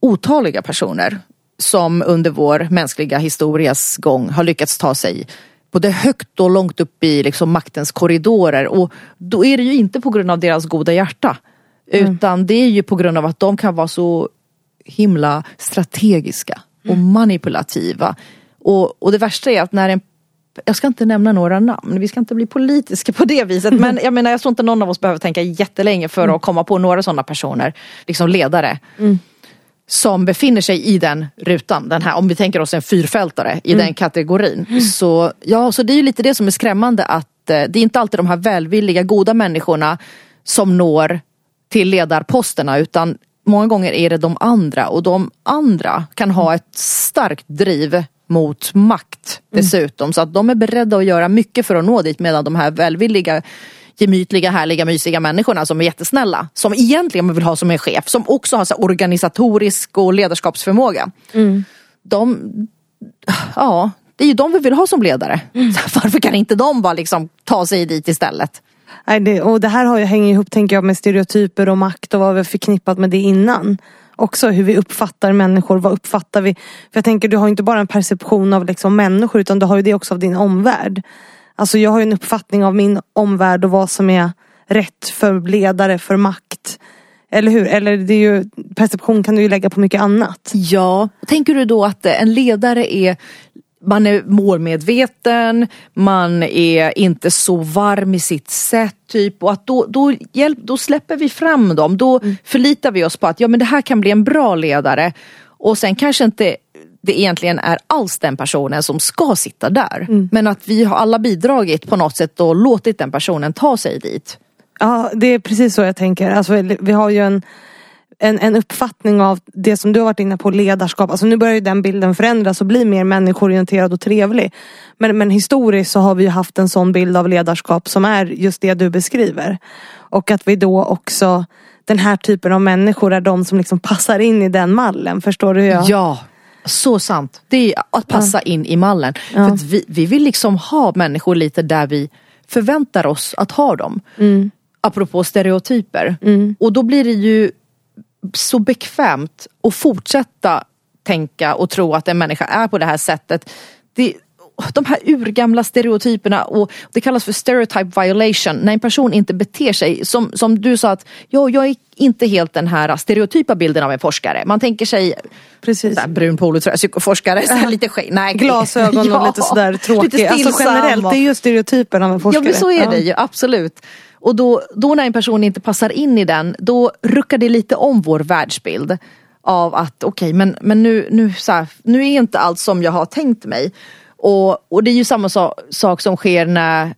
otaliga personer som under vår mänskliga historias gång har lyckats ta sig både högt och långt upp i liksom maktens korridorer. Och då är det ju inte på grund av deras goda hjärta. Utan det är ju på grund av att de kan vara så himla strategiska och manipulativa. Och, och det värsta är att när en jag ska inte nämna några namn, vi ska inte bli politiska på det viset. Men jag menar jag tror inte någon av oss behöver tänka jättelänge för att komma på några sådana personer, liksom ledare. Mm. Som befinner sig i den rutan, den här, om vi tänker oss en fyrfältare i mm. den kategorin. Mm. Så, ja, så det är ju lite det som är skrämmande att eh, det är inte alltid de här välvilliga, goda människorna som når till ledarposterna utan många gånger är det de andra och de andra kan ha ett starkt driv mot makt dessutom. Mm. Så att de är beredda att göra mycket för att nå dit medan de här välvilliga gemytliga, härliga, mysiga människorna som är jättesnälla. Som egentligen vill ha som en chef. Som också har så organisatorisk och ledarskapsförmåga. Mm. De, ja, det är ju de vi vill ha som ledare. Mm. Varför kan inte de bara liksom ta sig dit istället? Nej, det, och det här har ju, hänger ihop tänker jag med stereotyper och makt och vad vi har förknippat med det innan. Också hur vi uppfattar människor, vad uppfattar vi? För jag tänker du har inte bara en perception av liksom människor utan du har ju det också av din omvärld. Alltså jag har ju en uppfattning av min omvärld och vad som är rätt för ledare, för makt. Eller hur? Eller det är ju, perception kan du ju lägga på mycket annat. Ja, tänker du då att en ledare är man är målmedveten, man är inte så varm i sitt sätt typ och att då, då, hjälp, då släpper vi fram dem. Då mm. förlitar vi oss på att ja, men det här kan bli en bra ledare och sen kanske inte det egentligen är alls den personen som ska sitta där. Mm. Men att vi har alla bidragit på något sätt och låtit den personen ta sig dit. Ja det är precis så jag tänker. Alltså, vi har ju en en, en uppfattning av det som du har varit inne på, ledarskap. Alltså nu börjar ju den bilden förändras och bli mer människoorienterad och trevlig. Men, men historiskt så har vi haft en sån bild av ledarskap som är just det du beskriver. Och att vi då också, den här typen av människor är de som liksom passar in i den mallen. Förstår du hur jag... Ja, så sant. Det är att passa ja. in i mallen. Ja. För vi, vi vill liksom ha människor lite där vi förväntar oss att ha dem. Mm. Apropå stereotyper. Mm. Och då blir det ju så bekvämt att fortsätta tänka och tro att en människa är på det här sättet. Det, de här urgamla stereotyperna och det kallas för stereotype violation. När en person inte beter sig som, som du sa att ja, jag är inte helt den här stereotypa bilden av en forskare. Man tänker sig Precis. Där, brun polotröja, psykoforskare, så här lite skägg. Nej, Glasögon ja, och lite sådär tråkig. Lite alltså generellt, det är ju stereotypen av en forskare. Ja men så är det ju, absolut. Och då, då när en person inte passar in i den, då ruckar det lite om vår världsbild. Av att okej, okay, men, men nu, nu, så här, nu är inte allt som jag har tänkt mig. Och, och det är ju samma so sak som sker när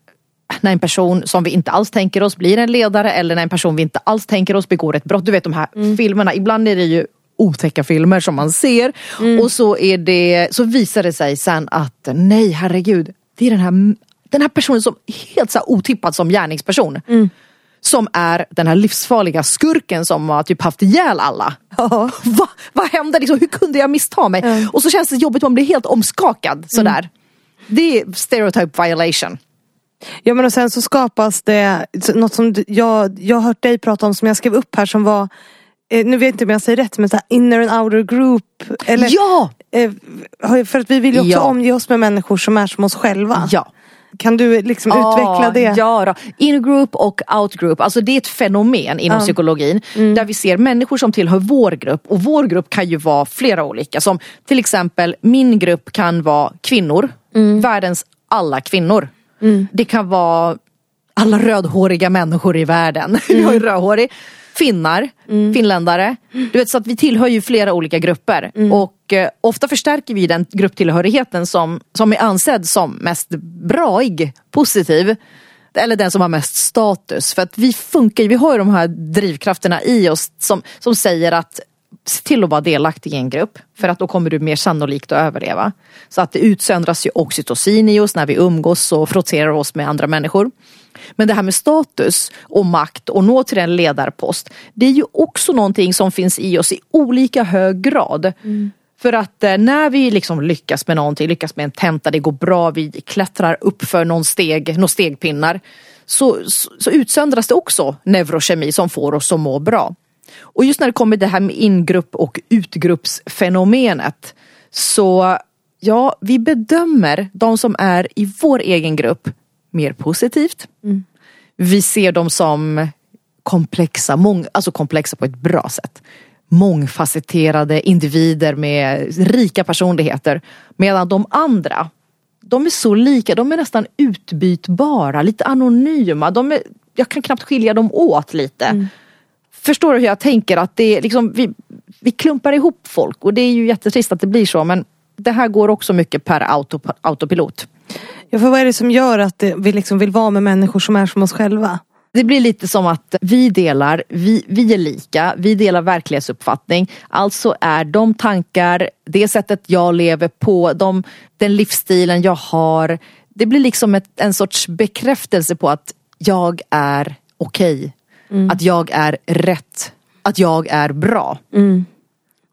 när en person som vi inte alls tänker oss blir en ledare eller när en person vi inte alls tänker oss begår ett brott. Du vet de här mm. filmerna, ibland är det ju otäcka filmer som man ser mm. och så, är det, så visar det sig sen att nej herregud, det är den här den här personen som helt så otippad som gärningsperson. Mm. Som är den här livsfarliga skurken som har typ haft ihjäl alla. Ja. Va, vad hände? Liksom, hur kunde jag missta mig? Mm. Och så känns det jobbigt, man blir helt omskakad sådär. Mm. Det är stereotype violation. Ja men och sen så skapas det något som jag, jag har hört dig prata om som jag skrev upp här som var eh, nu vet jag inte om jag säger rätt men så inner and outer group. Eller, ja! Eh, för att vi vill ju också ja. omge oss med människor som är som oss själva. Ja. Kan du liksom ah, utveckla det? Ja, då. in-group och out-group, alltså det är ett fenomen inom ah. psykologin mm. där vi ser människor som tillhör vår grupp och vår grupp kan ju vara flera olika. Som till exempel min grupp kan vara kvinnor, mm. världens alla kvinnor. Mm. Det kan vara alla rödhåriga människor i världen. Mm. Jag är rödhårig finnar, mm. finländare. Du vet så att vi tillhör ju flera olika grupper mm. och eh, ofta förstärker vi den grupptillhörigheten som, som är ansedd som mest braig, positiv. Eller den som har mest status. För att vi funkar vi har ju de här drivkrafterna i oss som, som säger att se till att vara delaktig i en grupp för att då kommer du mer sannolikt att överleva. Så att det utsöndras ju oxytocin i oss när vi umgås och frotterar oss med andra människor. Men det här med status och makt och nå till en ledarpost det är ju också någonting som finns i oss i olika hög grad. Mm. För att eh, när vi liksom lyckas med någonting, lyckas med en tenta, det går bra, vi klättrar upp för någon steg, några stegpinnar. Så, så, så utsöndras det också neurokemi som får oss att må bra. Och just när det kommer det här med ingrupp och utgruppsfenomenet så ja, vi bedömer de som är i vår egen grupp mer positivt. Mm. Vi ser dem som komplexa, mång, alltså komplexa på ett bra sätt. mångfacetterade individer med rika personligheter. Medan de andra, de är så lika, de är nästan utbytbara, lite anonyma. De är, jag kan knappt skilja dem åt lite. Mm. Förstår du hur jag tänker? Att det är liksom, vi, vi klumpar ihop folk och det är ju jättetrist att det blir så men det här går också mycket per auto, autopilot. Ja, för vad är det som gör att vi liksom vill vara med människor som är som oss själva? Det blir lite som att vi delar, vi, vi är lika, vi delar verklighetsuppfattning. Alltså är de tankar, det sättet jag lever på, de, den livsstilen jag har. Det blir liksom ett, en sorts bekräftelse på att jag är okej. Okay. Mm. Att jag är rätt. Att jag är bra. Mm.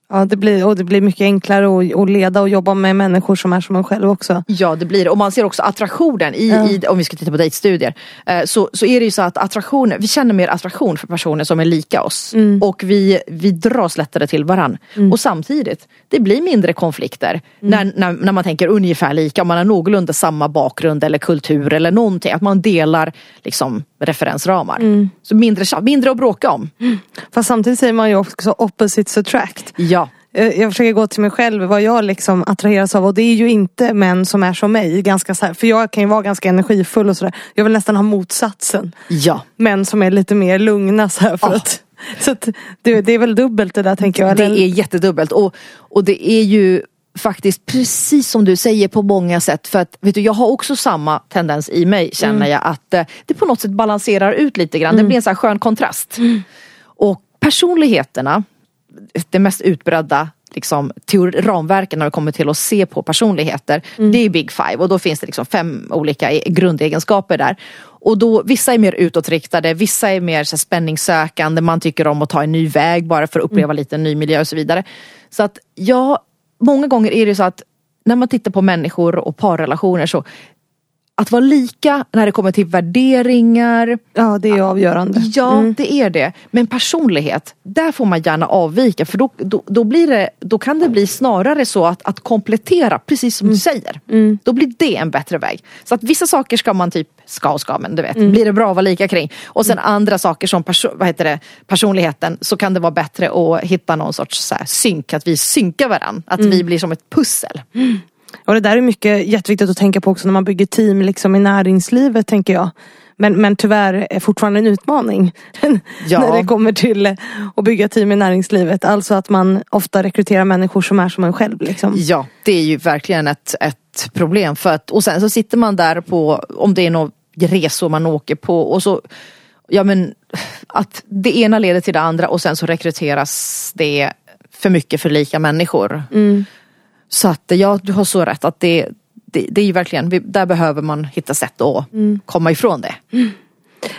Ja, det blir, och det blir mycket enklare att, att leda och jobba med människor som är som en själv också. Ja, det blir. Och man ser också attraktionen i, ja. i om vi ska titta på dejtstudier. Eh, så, så är det ju så att attraktionen, vi känner mer attraktion för personer som är lika oss. Mm. Och vi, vi dras lättare till varann. Mm. Och samtidigt, det blir mindre konflikter mm. när, när, när man tänker ungefär lika. Om man har någorlunda samma bakgrund eller kultur eller någonting. Att man delar liksom referensramar. Så mindre, mindre att bråka om. Mm. Fast samtidigt säger man ju också opposites attract. Ja. Eh, jag försöker gå till mig själv vad jag liksom attraheras av och det är ju inte män som är som mig. Ganska så här, för jag kan ju vara ganska energifull och sådär. Jag vill nästan ha motsatsen. Ja. Män som är lite mer lugna så här, för oh. att så att det, det, är väl dubbelt det där tänker jag. Det är jättedubbelt och, och det är ju faktiskt precis som du säger på många sätt. För att vet du, jag har också samma tendens i mig känner mm. jag att eh, det på något sätt balanserar ut lite grann. Mm. Det blir en här skön kontrast. Mm. Och personligheterna, det mest utbredda liksom, ramverken när det kommer till att se på personligheter. Mm. Det är Big Five och då finns det liksom fem olika e-, grundegenskaper där. Och då, vissa är mer utåtriktade, vissa är mer så spänningssökande, man tycker om att ta en ny väg bara för att uppleva mm. lite ny miljö och så vidare. Så att ja, många gånger är det så att när man tittar på människor och parrelationer så att vara lika när det kommer till värderingar. Ja det är avgörande. Ja mm. det är det. Men personlighet, där får man gärna avvika för då, då, då, blir det, då kan det bli snarare så att, att komplettera precis som mm. du säger. Mm. Då blir det en bättre väg. Så att vissa saker ska man typ, ska och ska men du vet, mm. blir det bra att vara lika kring. Och sen mm. andra saker som perso vad heter det, personligheten så kan det vara bättre att hitta någon sorts så här, synk, att vi synkar varandra. Att vi mm. blir som ett pussel. Och det där är mycket jätteviktigt att tänka på också när man bygger team liksom i näringslivet tänker jag. Men, men tyvärr är fortfarande en utmaning ja. när det kommer till att bygga team i näringslivet. Alltså att man ofta rekryterar människor som är som en själv. Liksom. Ja, det är ju verkligen ett, ett problem. För att, och sen så sitter man där på, om det är några resor man åker på och så Ja men att det ena leder till det andra och sen så rekryteras det för mycket för lika människor. Mm. Så att ja, du har så rätt att det, det, det är verkligen, där behöver man hitta sätt att mm. komma ifrån det. Mm.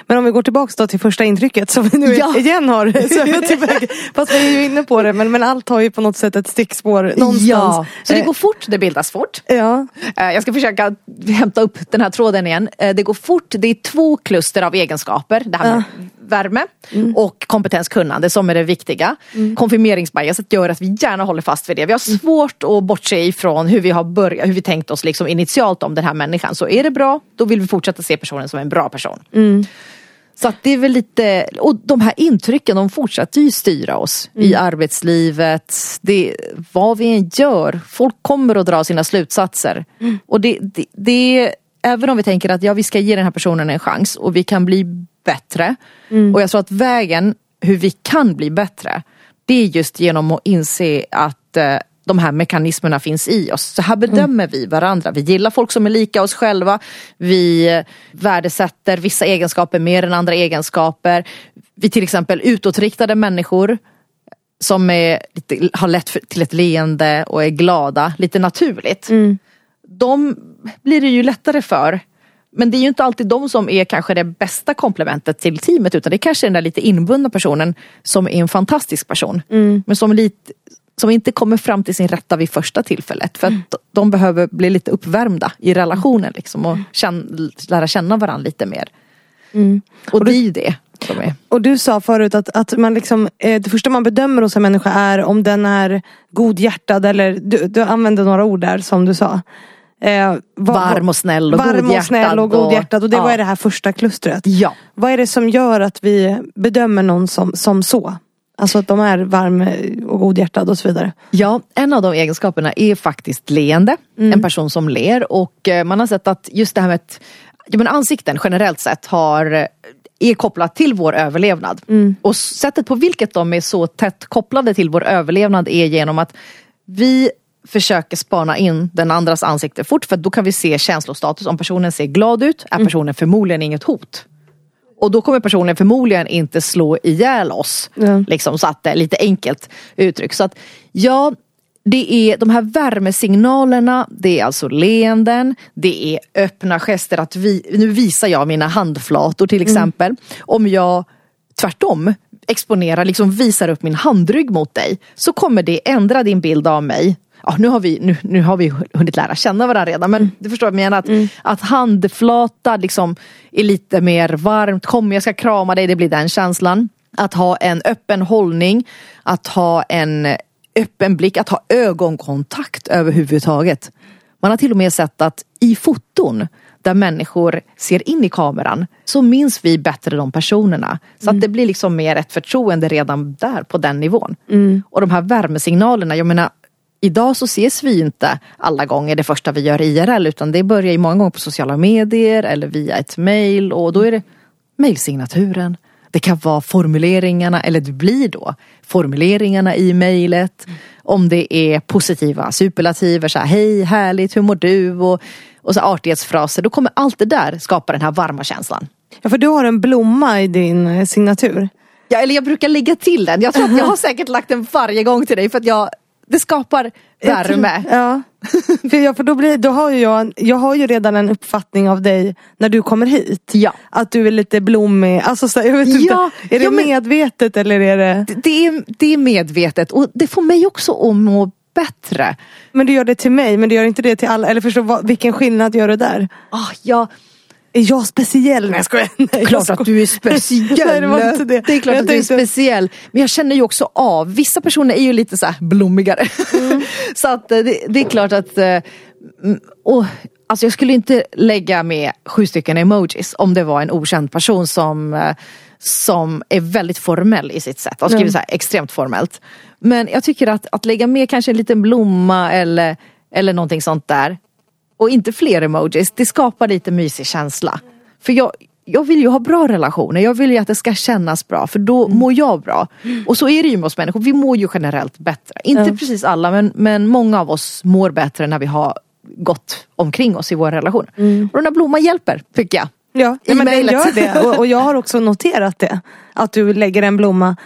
Men om vi går tillbaks då till första intrycket som vi nu ja. igen har. Så Fast vi är ju inne på det men, men allt har ju på något sätt ett stickspår någonstans. Ja. Så det går fort, det bildas fort. Ja. Eh, jag ska försöka hämta upp den här tråden igen. Eh, det går fort, det är två kluster av egenskaper. Det här med. Värme mm. och kompetenskunnande som är det viktiga. Mm. Konfirmeringsbiaset gör att vi gärna håller fast vid det. Vi har mm. svårt att bortse ifrån hur vi har börjat, hur vi tänkt oss liksom initialt om den här människan. Så är det bra, då vill vi fortsätta se personen som en bra person. Mm. Så det är väl lite, och de här intrycken de fortsätter ju styra oss mm. i arbetslivet. Det, vad vi än gör, folk kommer att dra sina slutsatser. Mm. Och det, det, det, även om vi tänker att ja, vi ska ge den här personen en chans och vi kan bli bättre. Mm. Och jag tror att vägen hur vi kan bli bättre, det är just genom att inse att eh, de här mekanismerna finns i oss. Så här bedömer mm. vi varandra. Vi gillar folk som är lika oss själva. Vi värdesätter vissa egenskaper mer än andra egenskaper. Vi till exempel utåtriktade människor som är lite, har lätt till ett leende och är glada lite naturligt. Mm. De blir det ju lättare för. Men det är ju inte alltid de som är kanske det bästa komplementet till teamet utan det är kanske den där lite inbundna personen som är en fantastisk person. Mm. Men som lite, som inte kommer fram till sin rätta vid första tillfället. För att mm. de behöver bli lite uppvärmda i relationen liksom, och känna, lära känna varandra lite mer. Mm. Och, och det är ju det. Är. Och du sa förut att, att man liksom, eh, det första man bedömer hos en människa är om den är godhjärtad eller du, du använde några ord där som du sa. Eh, vad, varm och snäll och varm godhjärtad. Och snäll och godhjärtad och det ja. var det här första klustret. Ja. Vad är det som gör att vi bedömer någon som, som så? Alltså att de är varm och godhjärtad och så vidare. Ja, en av de egenskaperna är faktiskt leende. En person som ler och eh, man har sett att just det här med att ja, men ansikten generellt sett har är kopplat till vår överlevnad. Och sättet på vilket de är så tätt kopplade till vår överlevnad är genom att vi försöker spana in den andras ansikte fort för då kan vi se känslostatus. Om personen ser glad ut är personen förmodligen inget hot. Och då kommer personen förmodligen inte slå ihjäl oss. Ja. Liksom, så att det är lite enkelt uttryck. Så att ja, det är de här värmesignalerna, det är alltså leenden, det är öppna gester. Att vi, nu visar jag mina handflator till exempel. Om jag tvärtom exponerar, liksom visar upp min handrygg mot dig så kommer det ändra din bild av mig. Ja, nu, har vi, nu, nu har vi hunnit lära känna varandra redan men du förstår vad jag menar. Att, att handflata liksom är lite mer varmt, kom jag ska krama dig, det blir den känslan. Att ha en öppen hållning, att ha en öppen blick, att ha ögonkontakt överhuvudtaget. Man har till och med sett att i foton där människor ser in i kameran så minns vi bättre de personerna. Så att det blir liksom mer ett förtroende redan där på den nivån. Och de här värmesignalerna, jag menar Idag så ses vi inte alla gånger det första vi gör IRL utan det börjar ju många gånger på sociala medier eller via ett mail och då är det mejlsignaturen. Det kan vara formuleringarna, eller det blir då formuleringarna i mejlet. Om det är positiva superlativer, så här, hej, härligt, hur mår du? Och, och så artighetsfraser. Då kommer allt det där skapa den här varma känslan. Ja, för du har en blomma i din eh, signatur. Ja, eller jag brukar lägga till den. Jag tror att jag har säkert lagt den varje gång till dig för att jag, det skapar värme. Ja. för jag, för då blir, då har ju jag, jag har ju redan en uppfattning av dig när du kommer hit. Ja. Att du är lite blommig. Alltså, så, jag vet Ja, inte, är det ja, men- medvetet eller är det... Det är, det är medvetet och det får mig också att må bättre. Men du gör det till mig men du gör inte det till alla. Eller förstå vad, vilken skillnad gör det där? Ah, ja, Är jag speciell? Nej jag skojar. Nej, jag klart skojar. att du är speciell. Nej, det var inte det. är klart Jag att du är speciell. Men jag känner ju också av, vissa personer är ju lite så blommigare. Mm. så att eh, det, det är klart att, eh, och, alltså jag skulle inte lägga med sju stycken emojis om det var en okänd person som, eh, som är väldigt formell i sitt sätt. Och skriver Mm. så här extremt formellt. Men jag tycker att, att lägga med kanske en liten blomma eller, eller någonting sånt där och inte fler emojis, det skapar lite mysig känsla. För jag, jag vill ju ha bra relationer, jag vill ju att det ska kännas bra för då mår jag bra. Och så är det ju med oss människor, vi mår ju generellt bättre. Inte precis alla men, men många av oss mår bättre när vi har gått omkring oss i vår relation. Och den här blomman hjälper, tycker jag. Ja, men den gör det. Och, och jag har också noterat det. Att du lägger en blomma.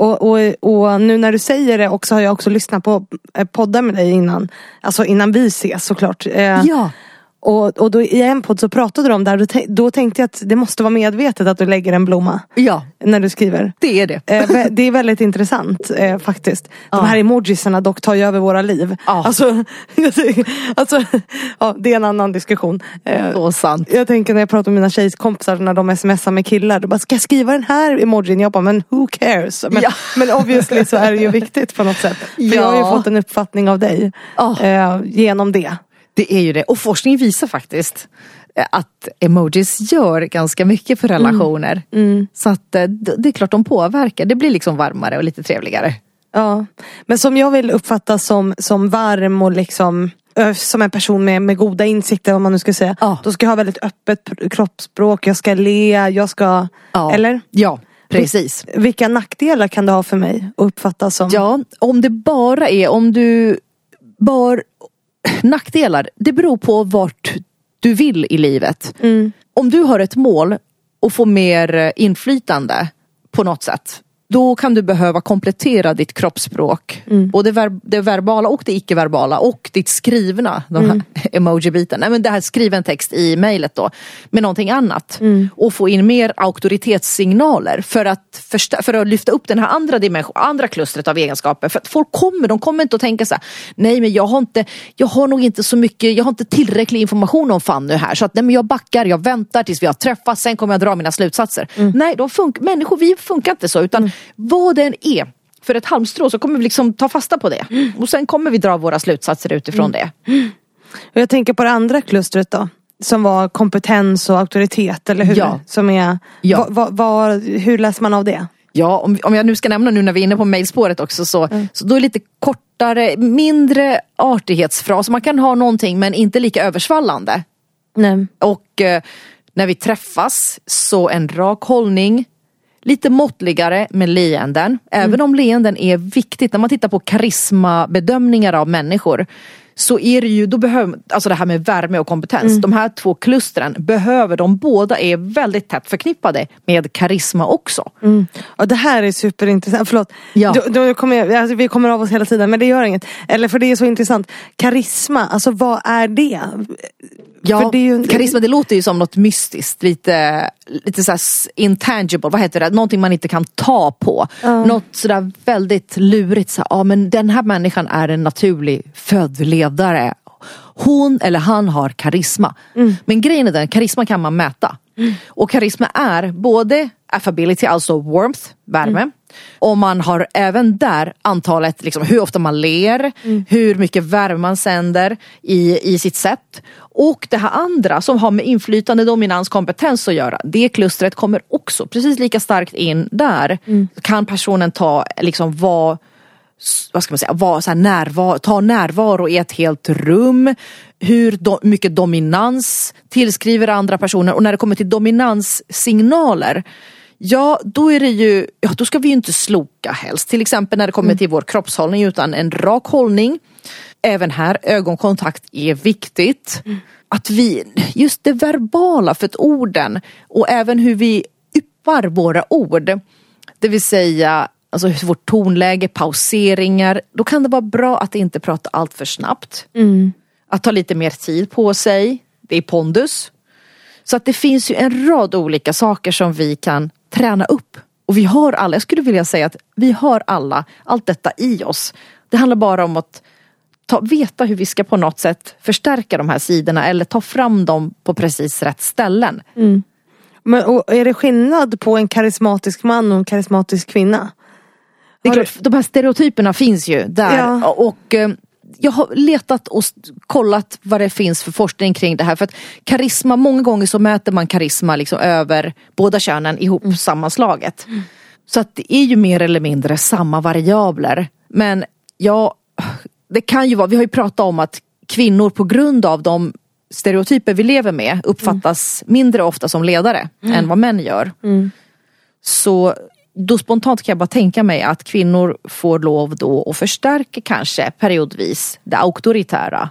Och, och, och nu när du säger det också har jag också lyssnat på eh, poddar med dig innan. Alltså innan vi ses såklart. Eh, ja. Och, och då, i en podd så pratade du om det här. Då, tän- då tänkte jag att det måste vara medvetet att du lägger en blomma. Ja, När du skriver. det är det. Eh, det är väldigt intressant eh, faktiskt. De Ja. här emojisarna dock tar ju över våra liv. Ja. Alltså, alltså, ja, det är en annan diskussion. Eh, Så sant. jag tänker när jag pratar med mina tjejkompisar när de smsar med killar. Då bara, ska jag skriva den här emojin? Jag bara, men who cares? Men, Ja. men obviously så är det ju viktigt på något sätt. För Ja. jag har ju fått en uppfattning av dig Ja. eh, genom det. Det är ju det. Och forskning visar faktiskt eh, att emojis gör ganska mycket för relationer. Så att eh, det är klart de påverkar. Det blir liksom varmare och lite trevligare. Ja. Men som jag vill uppfattas som, som varm och liksom som en person med, med goda insikter om man nu ska säga. Ja. Då ska jag ha väldigt öppet pr- kroppsspråk, jag ska le, jag ska... Ja. Eller? Ja, precis. Vilka nackdelar kan det ha för mig att uppfattas som? Ja, om det bara är om du bara nackdelar. Det beror på vart du vill i livet. Om du har ett mål och får mer eh, inflytande på något sätt. Då kan du behöva komplettera ditt kroppsspråk. Både ver- det verbala och det icke-verbala och ditt skrivna. De här emoji-biten. Nej, men det här skriven text i mejlet då. Med någonting annat. Och få in mer auktoritetssignaler för att, för att lyfta upp den här andra dimension, andra klustret av egenskaper. För att folk kommer, de kommer inte att tänka så här, nej men jag har inte, jag har nog inte så mycket, jag har inte tillräcklig information om Fanny här. Så att nej men jag backar, jag väntar tills vi har träffats, sen kommer jag dra mina slutsatser. Nej, de fun- människor vi funkar inte så utan vad den är för ett halmstrå så kommer vi liksom ta fasta på det. Och sen kommer vi dra våra slutsatser utifrån det. Och jag tänker på det andra klustret då. Som var kompetens och auktoritet, eller hur? Ja. Som är, Ja. va, va, va, hur läser man av det? Ja, om, om jag nu ska nämna nu när vi är inne på mejlspåret också så, så då är det lite kortare, mindre artighetsfraser. Man kan ha någonting men inte lika översvallande. Nej. Och eh, när vi träffas så en rak hållning, lite måttligare med leenden. Även om leenden är viktigt, när man tittar på karismabedömningar av människor så är det ju, då behöver, alltså det här med värme och kompetens, de här två klustren behöver de båda är väldigt tätt förknippade med karisma också. Och det här är superintressant, förlåt. Ja. Då, då kommer jag, alltså, vi kommer av oss hela tiden men det gör inget. Eller för det är så intressant. Karisma, alltså vad är det? Ja, det ju- karisma det låter ju som något mystiskt, lite, lite såhär s- intangible, vad heter det? Någonting man inte kan ta på. Något sådär väldigt lurigt, så, ja men den här människan är en naturlig född ledare. Hon eller han har karisma. Men grejen är den, karisma kan man mäta. Och karisma är både affability, alltså warmth, värme. Och man har även där antalet, liksom, hur ofta man ler, hur mycket värme man sänder i, i sitt sätt. Och det här andra som har med inflytande, dominans, kompetens att göra. Det klustret kommer också precis lika starkt in där. Kan personen ta, liksom vara vad ska man säga, vara så närvaro, ta närvaro i ett helt rum. Hur do, mycket dominans tillskriver andra personer och när det kommer till dominanssignaler Ja, då är det ju, ja då ska vi ju inte sloka helst. Till exempel när det kommer till vår kroppshållning utan en rak hållning. Även här, ögonkontakt är viktigt. Att vi, just det verbala för ett orden och även hur vi yppar våra ord. Det vill säga alltså vårt tonläge, pauseringar. Då kan det vara bra att inte prata allt för snabbt. Att ta lite mer tid på sig. Det är pondus. Så att det finns ju en rad olika saker som vi kan träna upp. Och vi har alla, jag skulle vilja säga att vi har alla allt detta i oss. Det handlar bara om att ta, veta hur vi ska på något sätt förstärka de här sidorna eller ta fram dem på precis rätt ställen. Men, och är det skillnad på en karismatisk man och en karismatisk kvinna? Det är klart, de här stereotyperna finns ju där. Ja. Och eh, jag har letat och kollat vad det finns för forskning kring det här. För att karisma, många gånger så mäter man karisma liksom över båda könen ihop sammanslaget. Så att det är ju mer eller mindre samma variabler. Men ja, det kan ju vara, vi har ju pratat om att kvinnor på grund av de stereotyper vi lever med uppfattas mindre ofta som ledare än vad män gör. Så då spontant kan jag bara tänka mig att kvinnor får lov då att förstärka kanske periodvis det auktoritära.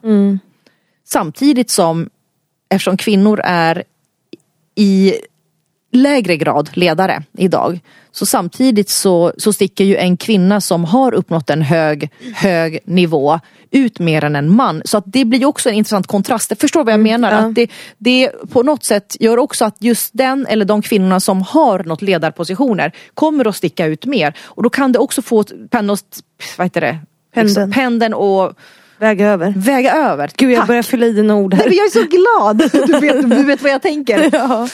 Samtidigt som, eftersom kvinnor är i lägre grad ledare idag. Så samtidigt så, så sticker ju en kvinna som har uppnått en hög, hög nivå ut mer än en man. Så att det blir också en intressant kontrast. Förstår vad jag menar? ja. Att det, det på något sätt gör också att just den eller de kvinnorna som har något ledarpositioner kommer att sticka ut mer. Och då kan det också få pendeln, vad heter det? Pendeln. pendeln och Väga över. väga över. Gud jag Tack. börjar fylla i dina ord Nej, här. men jag är så glad! Du vet, du vet vad jag tänker. Ja.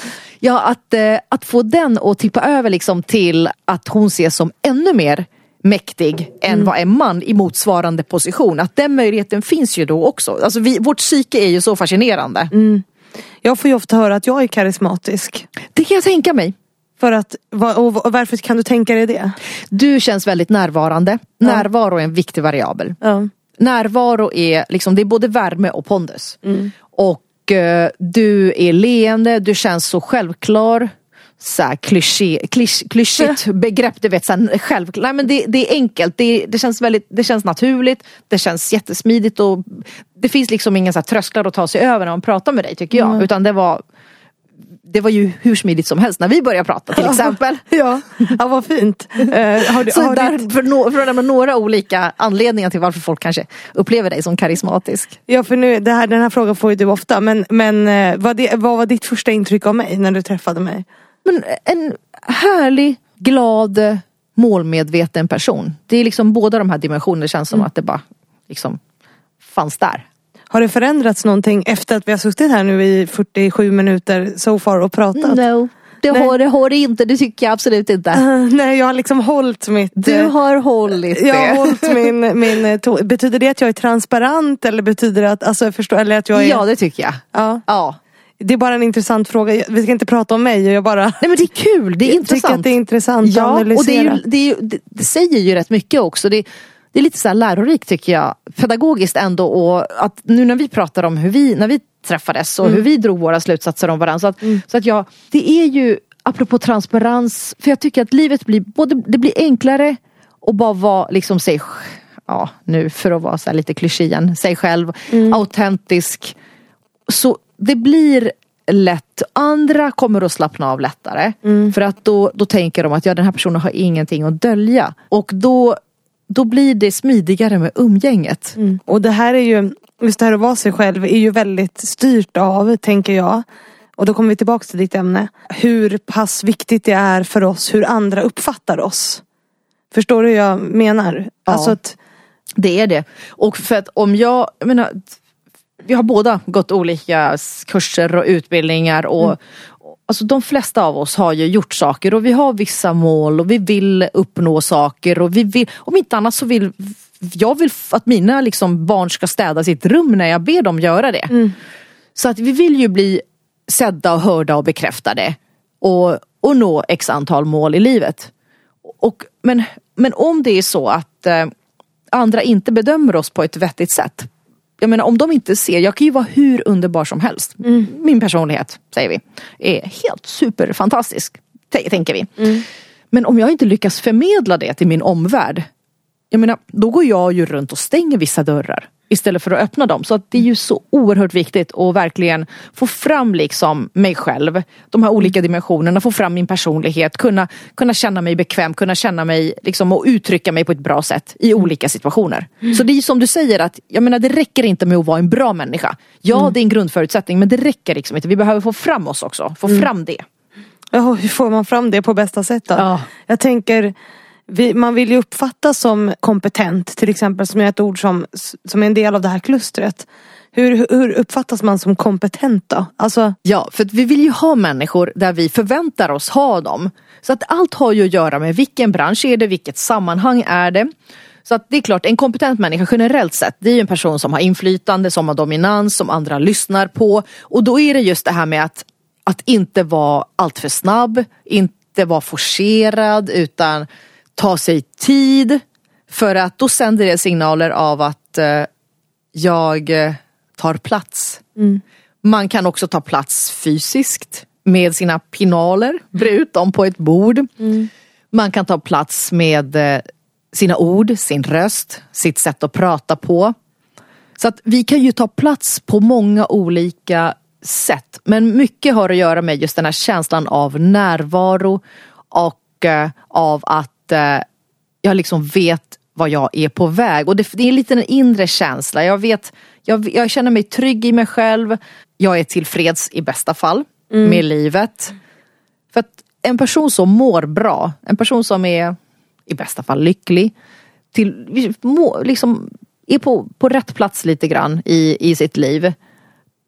Ja, att, eh, att få den att tippa över liksom till att hon ses som ännu mer mäktig än vad en man i motsvarande position. Att den möjligheten finns ju då också. Alltså vi, vårt psyke är ju så fascinerande. Jag får ju ofta höra att jag är karismatisk. Det kan jag tänka mig. För att, och och varför kan du tänka dig det? Du känns väldigt närvarande. Närvaro är en viktig variabel. Ja. Närvaro är liksom, det är både värme och pondus. Och eh, du är leende, du känns så självklar. Så här kliché, klisch, klyschigt begrepp, du vet. Så här, självklar. Nej, men det, det är enkelt, det, det, känns väldigt, det känns naturligt, det känns jättesmidigt och det finns liksom inga så här, trösklar att ta sig över när man pratar med dig tycker jag. Utan det var, det var ju hur smidigt som helst när vi började prata till exempel. Ja, ja vad fint. Eh, har du, Så har där, ditt, för, no, för några olika anledningar till varför folk kanske upplever dig som karismatisk. ja för nu, det här, den här frågan får ju du ofta. Men, men eh, vad, det, vad var ditt första intryck av mig när du träffade mig? Men en härlig, glad, målmedveten person. Det är liksom båda de här dimensionerna. Känns som att det bara liksom fanns där. Har det förändrats någonting efter att vi har suttit här nu i 47 minuter so far och pratat? No, det Nej. har, det har det inte. Det tycker jag absolut inte. Eh, nej, jag har liksom hållit mitt... Du eh, har hållit jag har det. hållit min, min eh, Betyder det att jag är transparent eller betyder det att, alltså, jag förstår, eller att jag är... Ja, det tycker jag. Ja. Ja. det är bara en intressant fråga. Vi ska inte prata om mig. Jag bara Nej men det är kul, det är jag intressant. tycker att det är intressant Ja, att analysera. och det, är ju, det, ju, det, det säger ju rätt mycket också. Det, det är lite så här lärorikt tycker jag. Pedagogiskt ändå och att nu när vi pratar om hur vi, när vi träffades och hur vi drog våra slutsatser om varandra. Så att, så att jag, det är ju, apropå transparens, för jag tycker att livet blir, både, det blir enklare och bara vara liksom sig, ja nu för att vara så lite klyschig sig själv, autentisk. Så det blir lätt, andra kommer att slappna av lättare. För att då, då tänker de att ja, den här personen har ingenting att dölja. Och då, då blir det smidigare med umgänget. Mm. Och det här är ju, just det här att vara sig själv är ju väldigt styrt av, tänker jag. Och då kommer vi tillbaka till ditt ämne. Hur pass viktigt det är för oss hur andra uppfattar oss. Förstår du hur jag menar? Ja. Alltså att, Det är det. Och för att om jag, jag menar, vi har båda gått olika kurser och utbildningar och och- Alltså de flesta av oss har ju gjort saker och vi har vissa mål och vi vill uppnå saker och vi vill, om inte annat så vill jag vill att mina liksom barn ska städa sitt rum när jag ber dem göra det. Så att vi vill ju bli sedda och hörda och bekräftade och, och nå x antal mål i livet. Och, men, men om det är så att eh, andra inte bedömer oss på ett vettigt sätt. Jag menar om de inte ser, jag kan ju vara hur underbar som helst. Min personlighet, säger vi, är helt superfantastisk. Tänker vi. Men om jag inte lyckas förmedla det till min omvärld. Jag menar, då går jag ju runt och stänger vissa dörrar. Istället för att öppna dem. Så att det är ju så oerhört viktigt att verkligen få fram liksom mig själv. De här olika dimensionerna, få fram min personlighet, kunna, kunna känna mig bekväm, kunna känna mig liksom, och uttrycka mig på ett bra sätt i olika situationer. Så det är som du säger att jag menar, det räcker inte med att vara en bra människa. Ja, det är en grundförutsättning men det räcker liksom inte. Vi behöver få fram oss också, få fram det. ja, hur får man fram det på bästa sätt då? Ja. Jag tänker, vi, man vill ju uppfattas som kompetent till exempel som är ett ord som, som är en del av det här klustret. Hur, hur uppfattas man som kompetent då? Alltså, Ja, för att vi vill ju ha människor där vi förväntar oss ha dem. Så att allt har ju att göra med vilken bransch är det, vilket sammanhang är det. Så att det är klart, en kompetent människa generellt sett, det är ju en person som har inflytande, som har dominans, som andra lyssnar på. Och då är det just det här med att, att inte vara alltför snabb, inte vara forcerad, utan ta sig tid. För att då sänder det signaler av att eh, jag eh, tar plats. Man kan också ta plats fysiskt med sina pinaler, bre ut dem på ett bord. Man kan ta plats med eh, sina ord, sin röst, sitt sätt att prata på. Så att vi kan ju ta plats på många olika sätt. Men mycket har att göra med just den här känslan av närvaro och eh, av att eh, jag liksom vet vad jag är på väg. Och det, det är lite en inre känsla. Jag vet, jag, jag känner mig trygg i mig själv. Jag är tillfreds i bästa fall med livet. För att en person som mår bra, en person som är i bästa fall lycklig, till, må, liksom, är på, på rätt plats lite grann i, i sitt liv.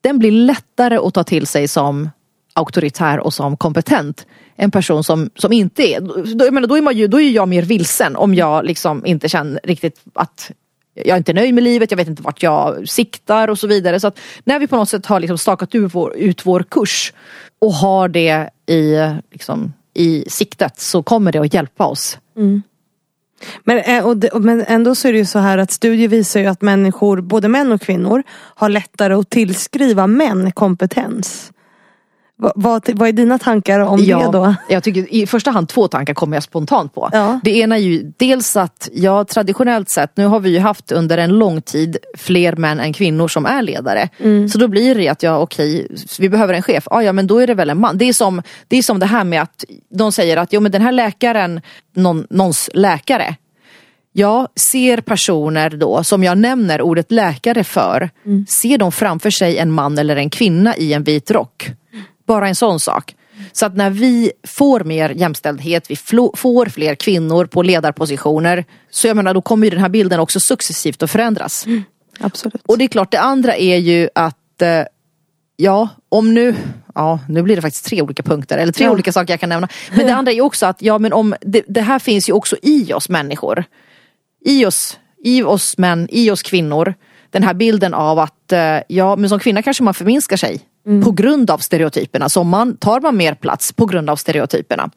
Den blir lättare att ta till sig som auktoritär och som kompetent. En person som, som inte är, då, jag menar, då, är man ju, då är jag mer vilsen om jag liksom inte känner riktigt att jag är inte nöjd med livet, jag vet inte vart jag siktar och så vidare. Så att när vi på något sätt har liksom stakat ut vår, ut vår kurs och har det i, liksom, i siktet så kommer det att hjälpa oss. Mm. Men, eh, och det, och- men ändå så är det ju så här att studier visar ju att människor, både män och kvinnor, har lättare att tillskriva män kompetens. Vad, vad, vad är dina tankar om det då? Jag tycker i första hand två tankar kommer jag spontant på. Ja. Det ena är ju dels att ja, traditionellt sett, nu har vi ju haft under en lång tid fler män än kvinnor som är ledare. Mm. Så då blir det att ja okej, vi behöver en chef. Ah, ja men då är det väl en man. Det är som det, är som det här med att de säger att jo men den här läkaren, någon, någons läkare. Jag ser personer då, som jag nämner ordet läkare för, ser de framför sig en man eller en kvinna i en vit rock. Bara en sån sak. Så att när vi får mer jämställdhet, vi får fler kvinnor på ledarpositioner, så jag menar då kommer ju den här bilden också successivt att förändras. Absolut. Och det är klart, det andra är ju att eh, Ja, om nu, ja nu blir det faktiskt tre olika punkter, eller tre Ja. olika saker jag kan nämna. Men det andra är också att, ja men om, det, det här finns ju också i oss människor. I oss, i oss män, i oss kvinnor. Den här bilden av att, eh, ja men som kvinna kanske man förminskar sig mm. på grund av stereotyperna. Så man, tar man mer plats på grund av stereotyperna.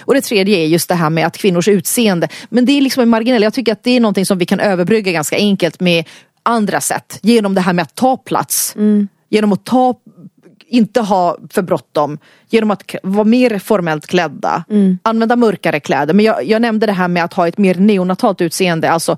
Och det tredje är just det här med att kvinnors utseende, men det är liksom en marginell, jag tycker att det är någonting som vi kan överbrygga ganska enkelt med andra sätt. Genom det här med att ta plats. Mm. Genom att ta inte ha för bråttom genom att vara mer formellt klädda. Mm. Använda mörkare kläder. Men jag, jag, nämnde det här med att ha ett mer neonatalt utseende. Alltså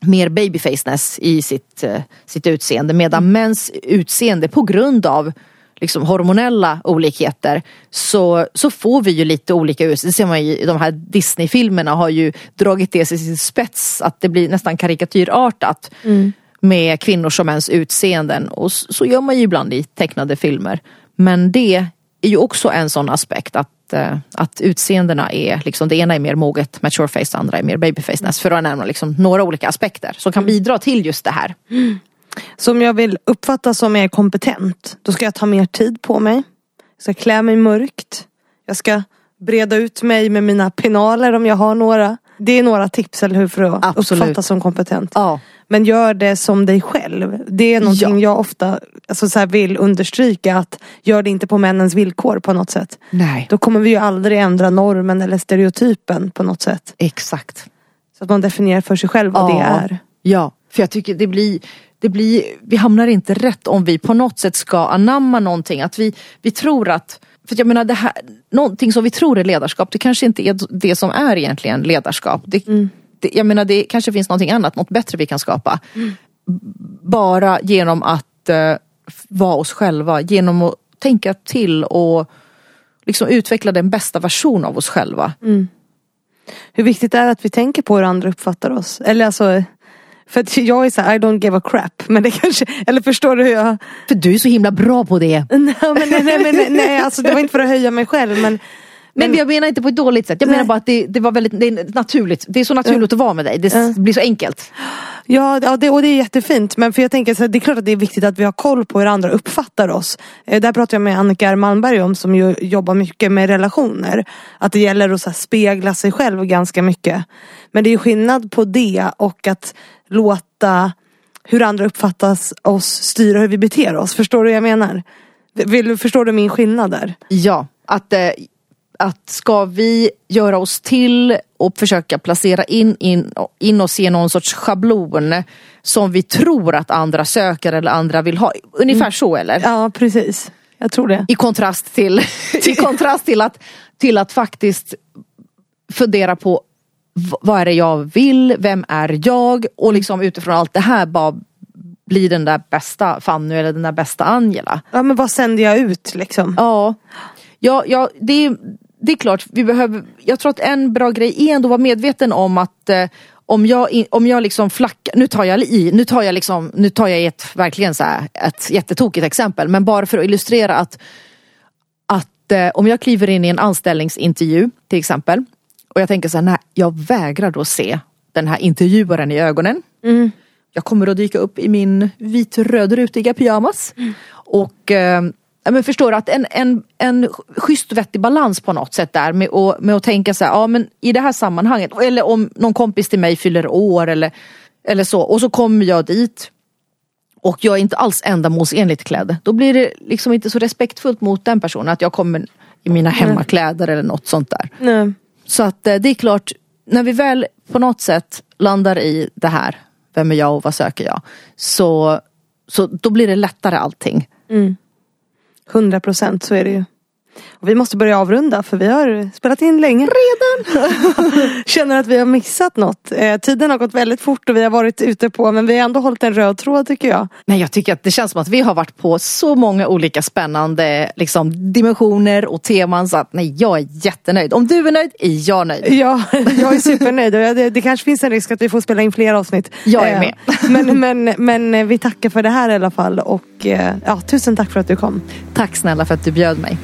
mer babyfaceness i sitt, uh, sitt utseende. Medan mm. mäns utseende på grund av liksom hormonella olikheter så, så får vi ju lite olika utseende. Det ser man ju, de här Disney-filmerna har ju dragit det till sin spets. Att det blir nästan karikatyrartat. Mm med kvinnors och mäns utseenden. Och så gör man ju ibland i tecknade filmer. Men det är ju också en sån aspekt att, eh, att utseendena är, liksom, det ena är mer moget mature face, det andra är mer babyfaceness. För att nämna liksom, några olika aspekter som kan bidra till just det här. Så om jag vill uppfattas som mer kompetent, då ska jag ta mer tid på mig. Jag ska klä mig mörkt. Jag ska breda ut mig med mina pinaler om jag har några. Det är några tips, eller hur? För att Absolut. uppfattas som kompetent. Ja. Men gör det som dig själv. Det är någonting ja. jag ofta alltså så vill understryka. att Gör det inte på männens villkor på något sätt. Nej. Då kommer vi ju aldrig ändra normen eller stereotypen på något sätt. Exakt. Så att man definierar för sig själv vad ja. det är. Ja, för jag tycker det blir det blir, vi hamnar inte rätt om vi på något sätt ska anamma någonting. Att vi, vi tror att för jag menar, det här, någonting som vi tror är ledarskap, det kanske inte är det som är egentligen ledarskap. Det, mm. det, jag menar, det kanske finns någonting annat, något bättre vi kan skapa. Mm. Bara genom att uh, vara oss själva, genom att tänka till och liksom utveckla den bästa version av oss själva. Mm. Hur viktigt är det att vi tänker på hur andra uppfattar oss? Eller alltså för att jag är såhär, I don't give a crap. Men det kanske, eller förstår du hur jag... För du är så himla bra på det. nej, men, nej, nej, nej, nej, alltså det var inte för att höja mig själv men men, men jag menar inte på ett dåligt sätt. Jag Nej. menar bara att det, det var väldigt det är naturligt. Det är så naturligt att vara med dig. Det ja. blir så enkelt. Ja, ja det, och det är jättefint. Men för jag tänker så här, det är klart att det är viktigt att vi har koll på hur andra uppfattar oss. Eh, där pratar jag med Annika R Malmberg om som ju jobbar mycket med relationer. Att det gäller att så här, spegla sig själv ganska mycket. Men det är skillnad på det och att låta hur andra uppfattas oss styra hur vi beter oss. Förstår du vad jag menar? Vill, förstår du min skillnad där? Ja, att eh, att ska vi göra oss till och försöka placera in, in, in oss i någon sorts schablon som vi tror att andra söker eller andra vill ha. Ungefär mm. så eller? Ja precis. Jag tror det. I kontrast till, i kontrast till, att, till att faktiskt fundera på vad är det jag vill, vem är jag och liksom utifrån allt det här bara bli den där bästa Fanny eller den där bästa Angela. Ja men vad sänder jag ut liksom? Ja. Ja, ja det, det är klart, vi behöver, jag tror att en bra grej är ändå att vara medveten om att eh, om jag, om jag liksom flackar, nu tar jag i, nu tar jag liksom, nu tar jag ett, verkligen så här, ett jättetokigt exempel, men bara för att illustrera att, att eh, om jag kliver in i en anställningsintervju till exempel och jag tänker så här, nej, jag vägrar då se den här intervjuaren i ögonen. Mm. Jag kommer att dyka upp i min vit-rödrutiga pyjamas mm. och eh, men förstår att en, en, en schysst vettig balans på något sätt där med, och, med att tänka så här, ja men i det här sammanhanget, eller om någon kompis till mig fyller år eller, eller så och så kommer jag dit och jag är inte alls ändamålsenligt klädd. Då blir det liksom inte så respektfullt mot den personen att jag kommer i mina hemmakläder eller något sånt där. Nej. Så att eh, det är klart, när vi väl på något sätt landar i det här, vem är jag och vad söker jag? Så, så då blir det lättare allting. Mm. 100 procent, så är det ju. Och vi måste börja avrunda för vi har spelat in länge. Redan! Känner att vi har missat något. Eh, tiden har gått väldigt fort och vi har varit ute på men vi har ändå hållit en röd tråd tycker jag. Nej jag tycker att det känns som att vi har varit på så många olika spännande liksom, dimensioner och teman så att nej jag är jättenöjd. Om du är nöjd är jag nöjd. Ja, jag är supernöjd och det, det kanske finns en risk att vi får spela in fler avsnitt. Jag är eh, med. men, men, men vi tackar för det här i alla fall och eh, ja, tusen tack för att du kom. Tack snälla för att du bjöd mig.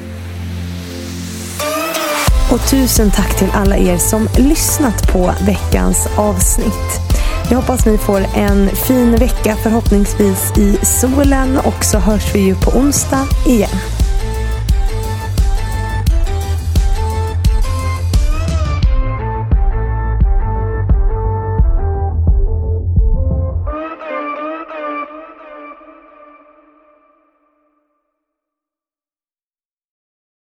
Och tusen tack till alla er som lyssnat på veckans avsnitt. Jag hoppas ni får en fin vecka förhoppningsvis i solen och så hörs vi ju på onsdag igen.